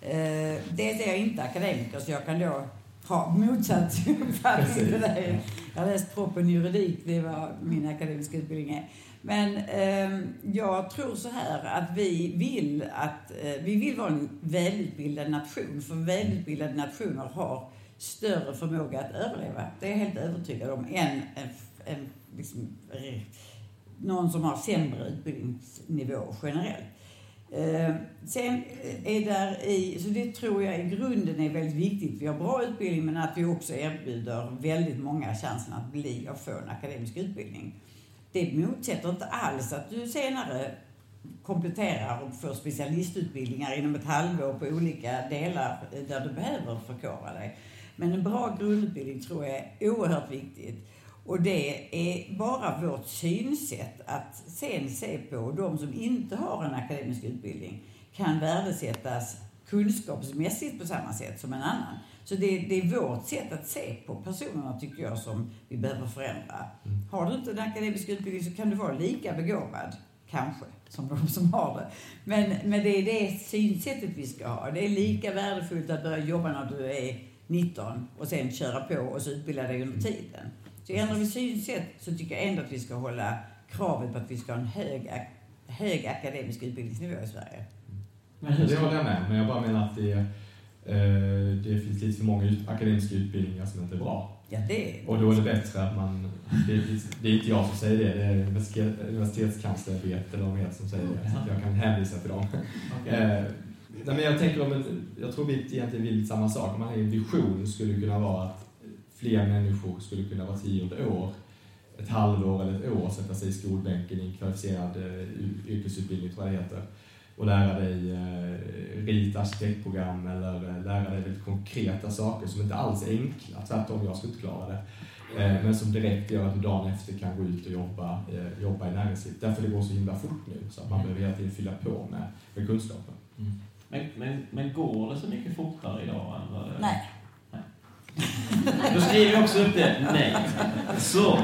Eh, dels är jag inte akademiker så jag kan då ha motsatt uppfattning till dig. Jag har läst proppen juridik, det var min akademiska utbildning är. Men eh, jag tror så här att vi vill att eh, vi vill vara en välutbildad nation. För välutbildade nationer har större förmåga att överleva. Det är jag helt övertygad om. Än en, en, liksom, eh, någon som har sämre utbildningsnivå generellt. Eh, sen är där i, så det tror jag i grunden är väldigt viktigt. Vi har bra utbildning men att vi också erbjuder väldigt många chansen att bli och få en akademisk utbildning. Det motsätter inte alls att du senare kompletterar och får specialistutbildningar inom ett halvår på olika delar där du behöver förkovra dig. Men en bra grundutbildning tror jag är oerhört viktigt. Och det är bara vårt synsätt att sen se på de som inte har en akademisk utbildning kan värdesättas kunskapsmässigt på samma sätt som en annan. Så det, det är vårt sätt att se på personerna tycker jag som vi behöver förändra. Har du inte en akademisk utbildning så kan du vara lika begåvad, kanske, som de som har det. Men, men det är det synsättet vi ska ha. Det är lika värdefullt att börja jobba när du är 19 och sen köra på och så utbilda dig under tiden. Så ändrar vi synsätt så tycker jag ändå att vi ska hålla kravet på att vi ska ha en hög, hög akademisk utbildningsnivå i Sverige. Men Det håller jag med, men jag bara menar att det, eh, det finns lite för många akademiska utbildningar som inte är bra. Ja, det är... Och då är det bättre att man... Det, det är inte jag som säger det, det är universitet- universitetskanslersämbetet eller mer som säger det. Så att jag kan hänvisa till dem. okej. Eh, nej, men jag tänker om en, jag tror vi egentligen vill samma sak. Om man har en vision skulle kunna vara att fler människor skulle kunna vara tionde år, ett halvår eller ett år sätta sig i skolbänken i en kvalificerad eh, yrkesutbildning, tror jag det heter, och lära dig eh, rita arkitektprogram eller eh, lära dig väldigt konkreta saker som inte alls är enkla. Tvärtom, jag skulle inte klara det. Men som direkt gör att du dagen efter kan gå ut och jobba, jobba i näringslivet. Därför det går så himla fort nu, så att man behöver hela tiden fylla på med, med kunskapen. Men, men, men går det så mycket fortare idag än vad det... Nej. Då skriver jag också upp det. Nej. Så.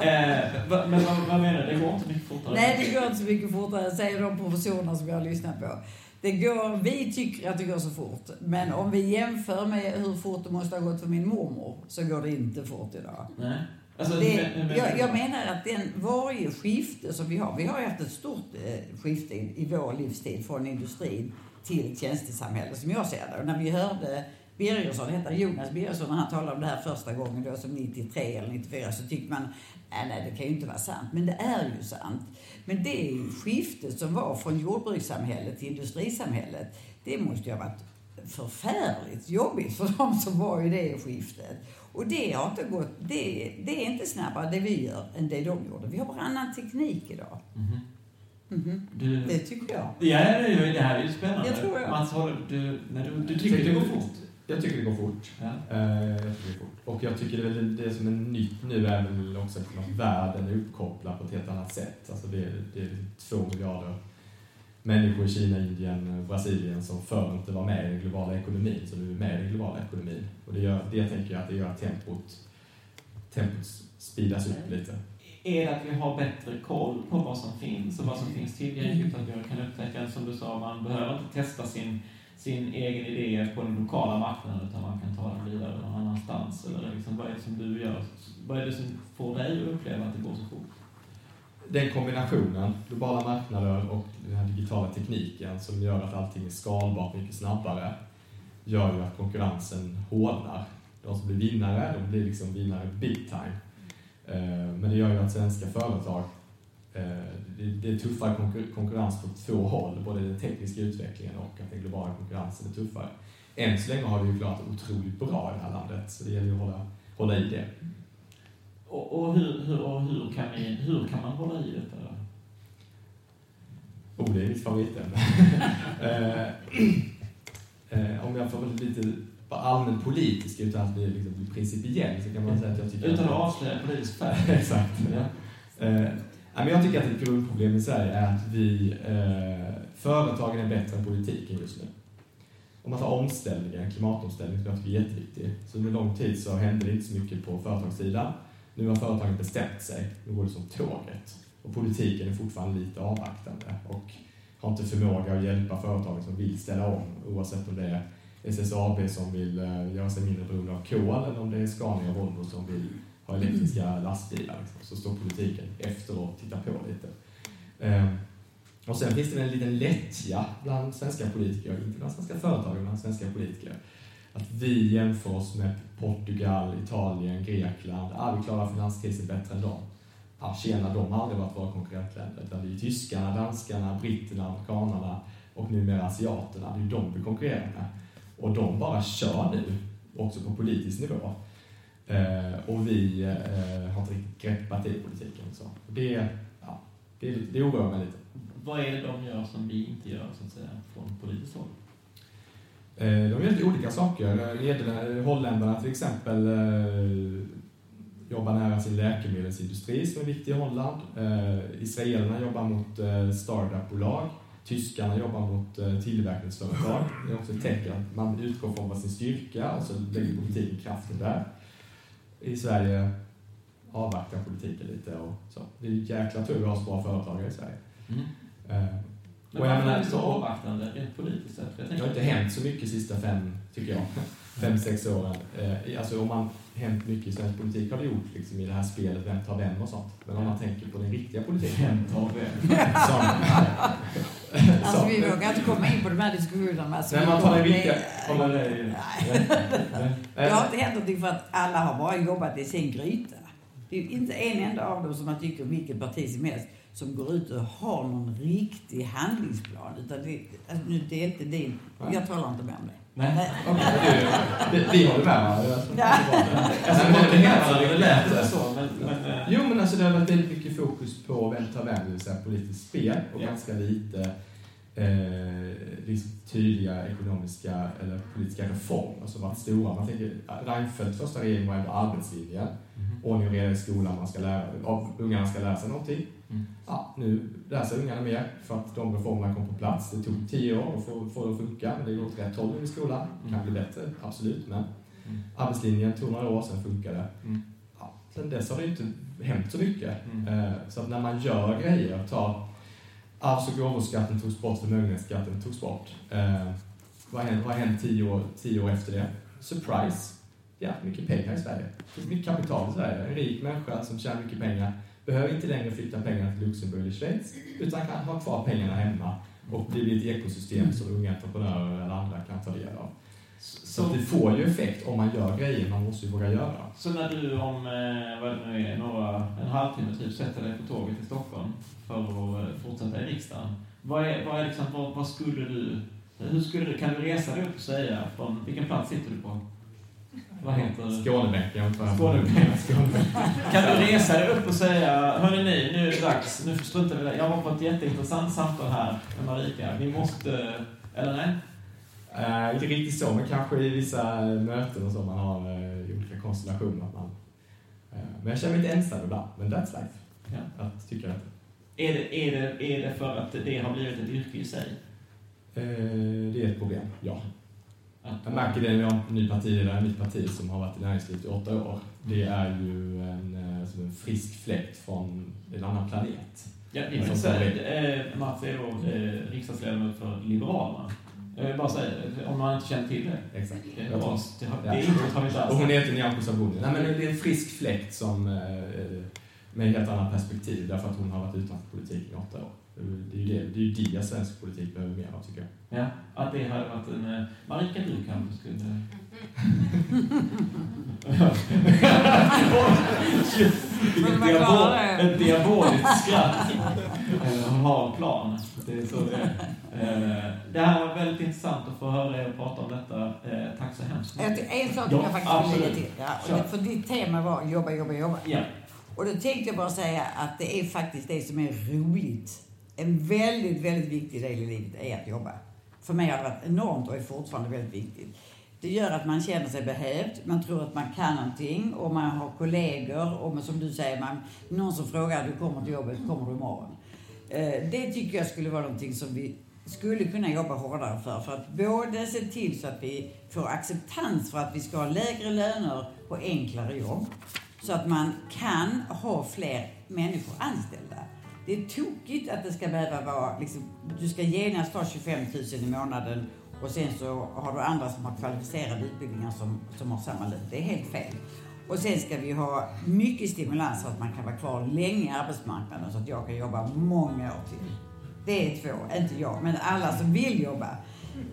Eh, va, men vad, vad menar du? Det går inte mycket fortare? Nej, det går inte så mycket fortare, säger de professorerna som jag har lyssnat på. Det går, vi tycker att det går så fort, men om vi jämför med hur fort det måste ha gått för min mormor så går det inte fort idag. Nej. Alltså, Det, men- men- jag, jag menar att den, varje skifte som vi har, vi har haft ett stort eh, skifte i, vår livstid från industrin till tjänstesamhälle som jag ser det. Och när vi hörde Birgersson, det heter Jonas Birgersson, när han talade om det här första gången då som 93 eller 94 så tyckte man, nej, nej det kan ju inte vara sant. Men det är ju sant. Men det skiftet som var från jordbrukssamhället till industrisamhället, det måste ju ha varit förfärligt jobbigt för de som var i det skiftet. Och det har inte gått, det, det är inte snabbare det vi gör än det de gjorde. Vi har bara annan teknik idag. Mhm. Mhm. Du, Det tycker jag. Ja, det, är det här är ju spännande. Jag tror jag. Mats, håller du, när du, du tycker det går fort? Jag tycker det går fort. Ja. Eh, jag tycker det fort. Och jag tycker det, är väl det som är nytt nu är väl också att världen är uppkopplad på ett helt annat sätt. Alltså det, det är två miljarder människor i Kina, Indien, Brasilien som förr inte var med i den globala ekonomin, så nu är med i den globala ekonomin. Och det, gör, det tänker jag att det gör att tempot, tempot speedas upp lite. Är det att vi har bättre koll på vad som finns och vad som finns tillgängligt? Att vi kan upptäcka, som du sa, man behöver inte testa sin, sin egen idé på den lokala marknaden utan man kan ta den vidare någon annanstans. Eller liksom, vad är det som du gör? Vad är det som får dig att uppleva att det går så fort? Den kombinationen, globala marknader och den här digitala tekniken som gör att allting är skalbart mycket snabbare, gör ju att konkurrensen hårdnar. De som blir vinnare, de blir liksom vinnare big time. Eh, men det gör ju att svenska företag, det det är tuffare konkur- konkurrens på två håll, både den tekniska utvecklingen och att den globala konkurrensen är tuffare. än så länge har vi ju klarat otroligt bra i det här landet, så det gäller ju att hålla, hålla i det. Och, och, hur, hur, och hur, kan vi, hur kan man hålla i detta? Då? Oh, det är mitt favoritämne. Eh, eh, om jag får lite allmänt politisk utan att bli, liksom, principiell så kan man säga att jag tycker... Utan att avslöja politisk färg. Exakt. Ja. Men jag tycker att ett grundproblem i Sverige är att vi, eh, företagen är bättre än politiken just nu. Om man tar omställningen, klimatomställningen som jag tycker är jätteviktig. Så under lång tid så hände det inte så mycket på företagssidan. Nu har företagen bestämt sig, nu går det som tåget. Och politiken är fortfarande lite avvaktande och har inte förmåga att hjälpa företag som vill ställa om, oavsett om det är SSAB som vill eh, göra sig mindre beroende av kol eller om det är Scania och Volvo som vill ha elektriska lastbilar. Liksom. Så står politiken efter och tittar på lite. Ehm, och sen finns det en liten lättja bland svenska politiker, inte bland svenska företag, men bland svenska politiker. Att vi jämför oss med Portugal, Italien, Grekland. Ah, vi klarar finanskrisen bättre än dem. Ah, tjena, de har aldrig varit våra konkurrentländer. Utan det är tyskarna, danskarna, britterna, amerikanerna och numera asiaterna. Det är de vi konkurrerar med. Och de bara kör nu, också på politisk nivå. Eh, och vi eh, har inte riktigt greppat i politiken. Så det, ja, det, det oroar mig lite. Vad är det de gör som vi inte gör, så att säga, från politiskt håll? Eh, de gör lite olika saker. Holländarna till exempel eh, jobbar nära sin läkemedelsindustri som är viktig i Holland. Eh, israelerna jobbar mot eh, startupbolag. Tyskarna jobbar mot tillverkningsföretag. Det är också ett tecken att man utgår från vad sin styrka och så lägger politiken kraften där. I Sverige avvaktar politiken lite och så. Det är jäkla tur att vi har så bra företagare i Sverige. Mm. Eh, men varför är det så avvaktande rent politiskt sett? Det har inte hänt så mycket de sista fem, tycker jag, fem, sex åren. Eh, alltså om man hänt mycket i svensk politik har det gjort liksom, i det här spelet Vem tar vem och sånt. Men om man tänker på den riktiga politiken. Vem tar vem? Som, alltså vi vågar inte komma in på de här diskussionerna. Alltså, Nej, man tar det riktiga. Det har inte hänt någonting för att alla har bara jobbat i sin gryta. Det är inte en enda av dem som man tycker vilket parti som helst som går ut och har någon riktig handlingsplan. Utan det, alltså, nu, det är inte din. Jag talar inte mer om det. Nej. Nej. Okay. Vi håller med varandra. Ja. Alltså, det det så. Men, men, jo, men alltså, det har varit väldigt mycket fokus på vem tar vem, det vill säga politiskt spel och ja. ganska lite eh, liksom tydliga ekonomiska eller politiska reformer som varit stora. Man tänker, Reinfeldts första regering var ändå arbetslinjen. Mm. Ordning och reda i skolan, man ska lära, ungarna ska lära sig någonting. Mm. Ja, nu lär sig ungarna mer för att de reformerna kom på plats. Det tog tio år att få, få det att funka, men det går åt rätt håll i skolan. Det kan bli bättre, absolut, men mm. arbetslinjen tog några år, sen funkade mm. ja, Sen dess har det inte hänt så mycket. Mm. Eh, så att när man gör grejer, tar arvs och gåvoskatten togs bort, förmögenhetsskatten togs bort. Eh, vad har hänt, vad hänt tio, år, tio år efter det? Surprise! Ja, mycket pengar i Sverige. Det finns mycket kapital i Sverige. En rik människa som tjänar mycket pengar behöver inte längre flytta pengarna till Luxemburg eller Schweiz, utan kan ha kvar pengarna hemma och det blir ett ekosystem som unga entreprenörer eller andra kan ta del av. Så, det får ju effekt om man gör grejer man måste ju våga göra. Så när du om, eh, vad det nu är, några, en halvtimme typ sätter dig på tåget till Stockholm för att eh, fortsätta i riksdagen. Vad, är, vad, är liksom, vad, vad skulle du, hur skulle du, kan du resa dig upp och säga, från vilken plats sitter du på? Vad heter Skånebänken. Skånebänken. Kan du resa dig upp och säga, hörni ni, nu är det dags, nu struntar vi det. Jag var på ett jätteintressant samtal här med Marika. Vi måste, eller nej? Uh, inte riktigt så, men kanske i vissa möten och så man har uh, i olika konstellationer. Att man, uh, men jag känner mig inte ensam ibland, men that's life. Ja. Att tycka det. Är det, är, det, är det för att det har blivit ett yrke i sig? det är ett problem, ja. Jag märker det när jag en ny partiledare, mitt parti som har varit i näringslivet i åtta år. Det är ju en, alltså en frisk fläkt från en annan planet. Ja, vi kan säga, eh, Mats är då eh, riksdagsledamot för Liberalerna. Jag vill bara säga om man inte känner till det. Exakt. Det, är, bra. det, ja. det har vi inte. Och hon heter Nyamko Sabuni. Nej, men det är en frisk fläkt som, eh, med ett helt annat perspektiv därför att hon har varit utanför politiken i åtta år. Det är ju det, det, är ju det svensk politik behöver mer av, tycker jag. Ja, att det hade varit en... Eh, Marika, du kanske skulle... ett diaboliskt skratt. Hon har en plan. Det är så det är. Eh, det här var väldigt intressant att få höra er prata om detta. Eh, tack så hemskt mycket. En sak ja, jag faktiskt vill lägga till. Ja, för ditt tema var jobba, jobba, jobba. Ja. Och då tänkte jag bara säga att det är faktiskt det som är roligt. En väldigt, väldigt viktig del i livet är att jobba. För mig har det varit enormt och är fortfarande väldigt viktigt. Det gör att man känner sig behövd, man tror att man kan någonting och man har kollegor och som du säger, man, någon som frågar du kommer till jobbet, kommer du imorgon? Eh, det tycker jag skulle vara någonting som vi skulle kunna jobba hårdare för. För att både se till så att vi får acceptans för att vi ska ha lägre löner och enklare jobb. Så att man kan ha fler människor anställda. Det är tokigt att det ska behöva vara, liksom, du ska genast ha 25 000 i månaden och sen så har du andra som har kvalificerade utbildningar som, som har samma lön. Det är helt fel. Och sen ska vi ha mycket stimulans så att man kan vara kvar länge i arbetsmarknaden så att jag kan jobba många år till. Det är två, inte jag, men alla som vill jobba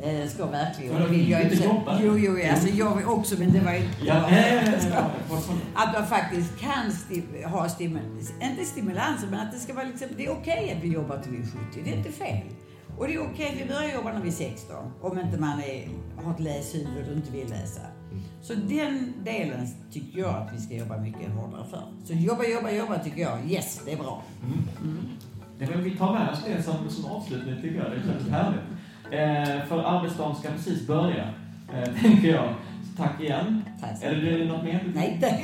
eh, ska verkligen. Men vill jag inte jobba? Jo, jo, alltså jag vill också, men det var. Ja, ja, att man faktiskt kan sti ha stimulans, inte stimulanser, men att det ska vara liksom, det är okej okay att vi jobbar till vi är 70, det är inte fel. Och det är okej okay att vi börjar jobba när vi är 16, om inte man är, har ett läshuvud och inte vill läsa. Så den delen tycker jag att vi ska jobba mycket hårdare för. Så jobba, jobba, jobba tycker jag. Yes, det är bra. Mm. Mm. Det vill vi ta med oss det som, som avslutning tycker jag. Det känns härligt. Eh, för arbetsdagen ska precis börja, eh, tänker jag. Så tack igen. Tack Eller blir det något mer? Nej, tack.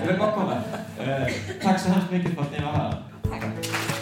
Jag vill bara komma. Eh, tack så hemskt mycket för att ni var här. Tack.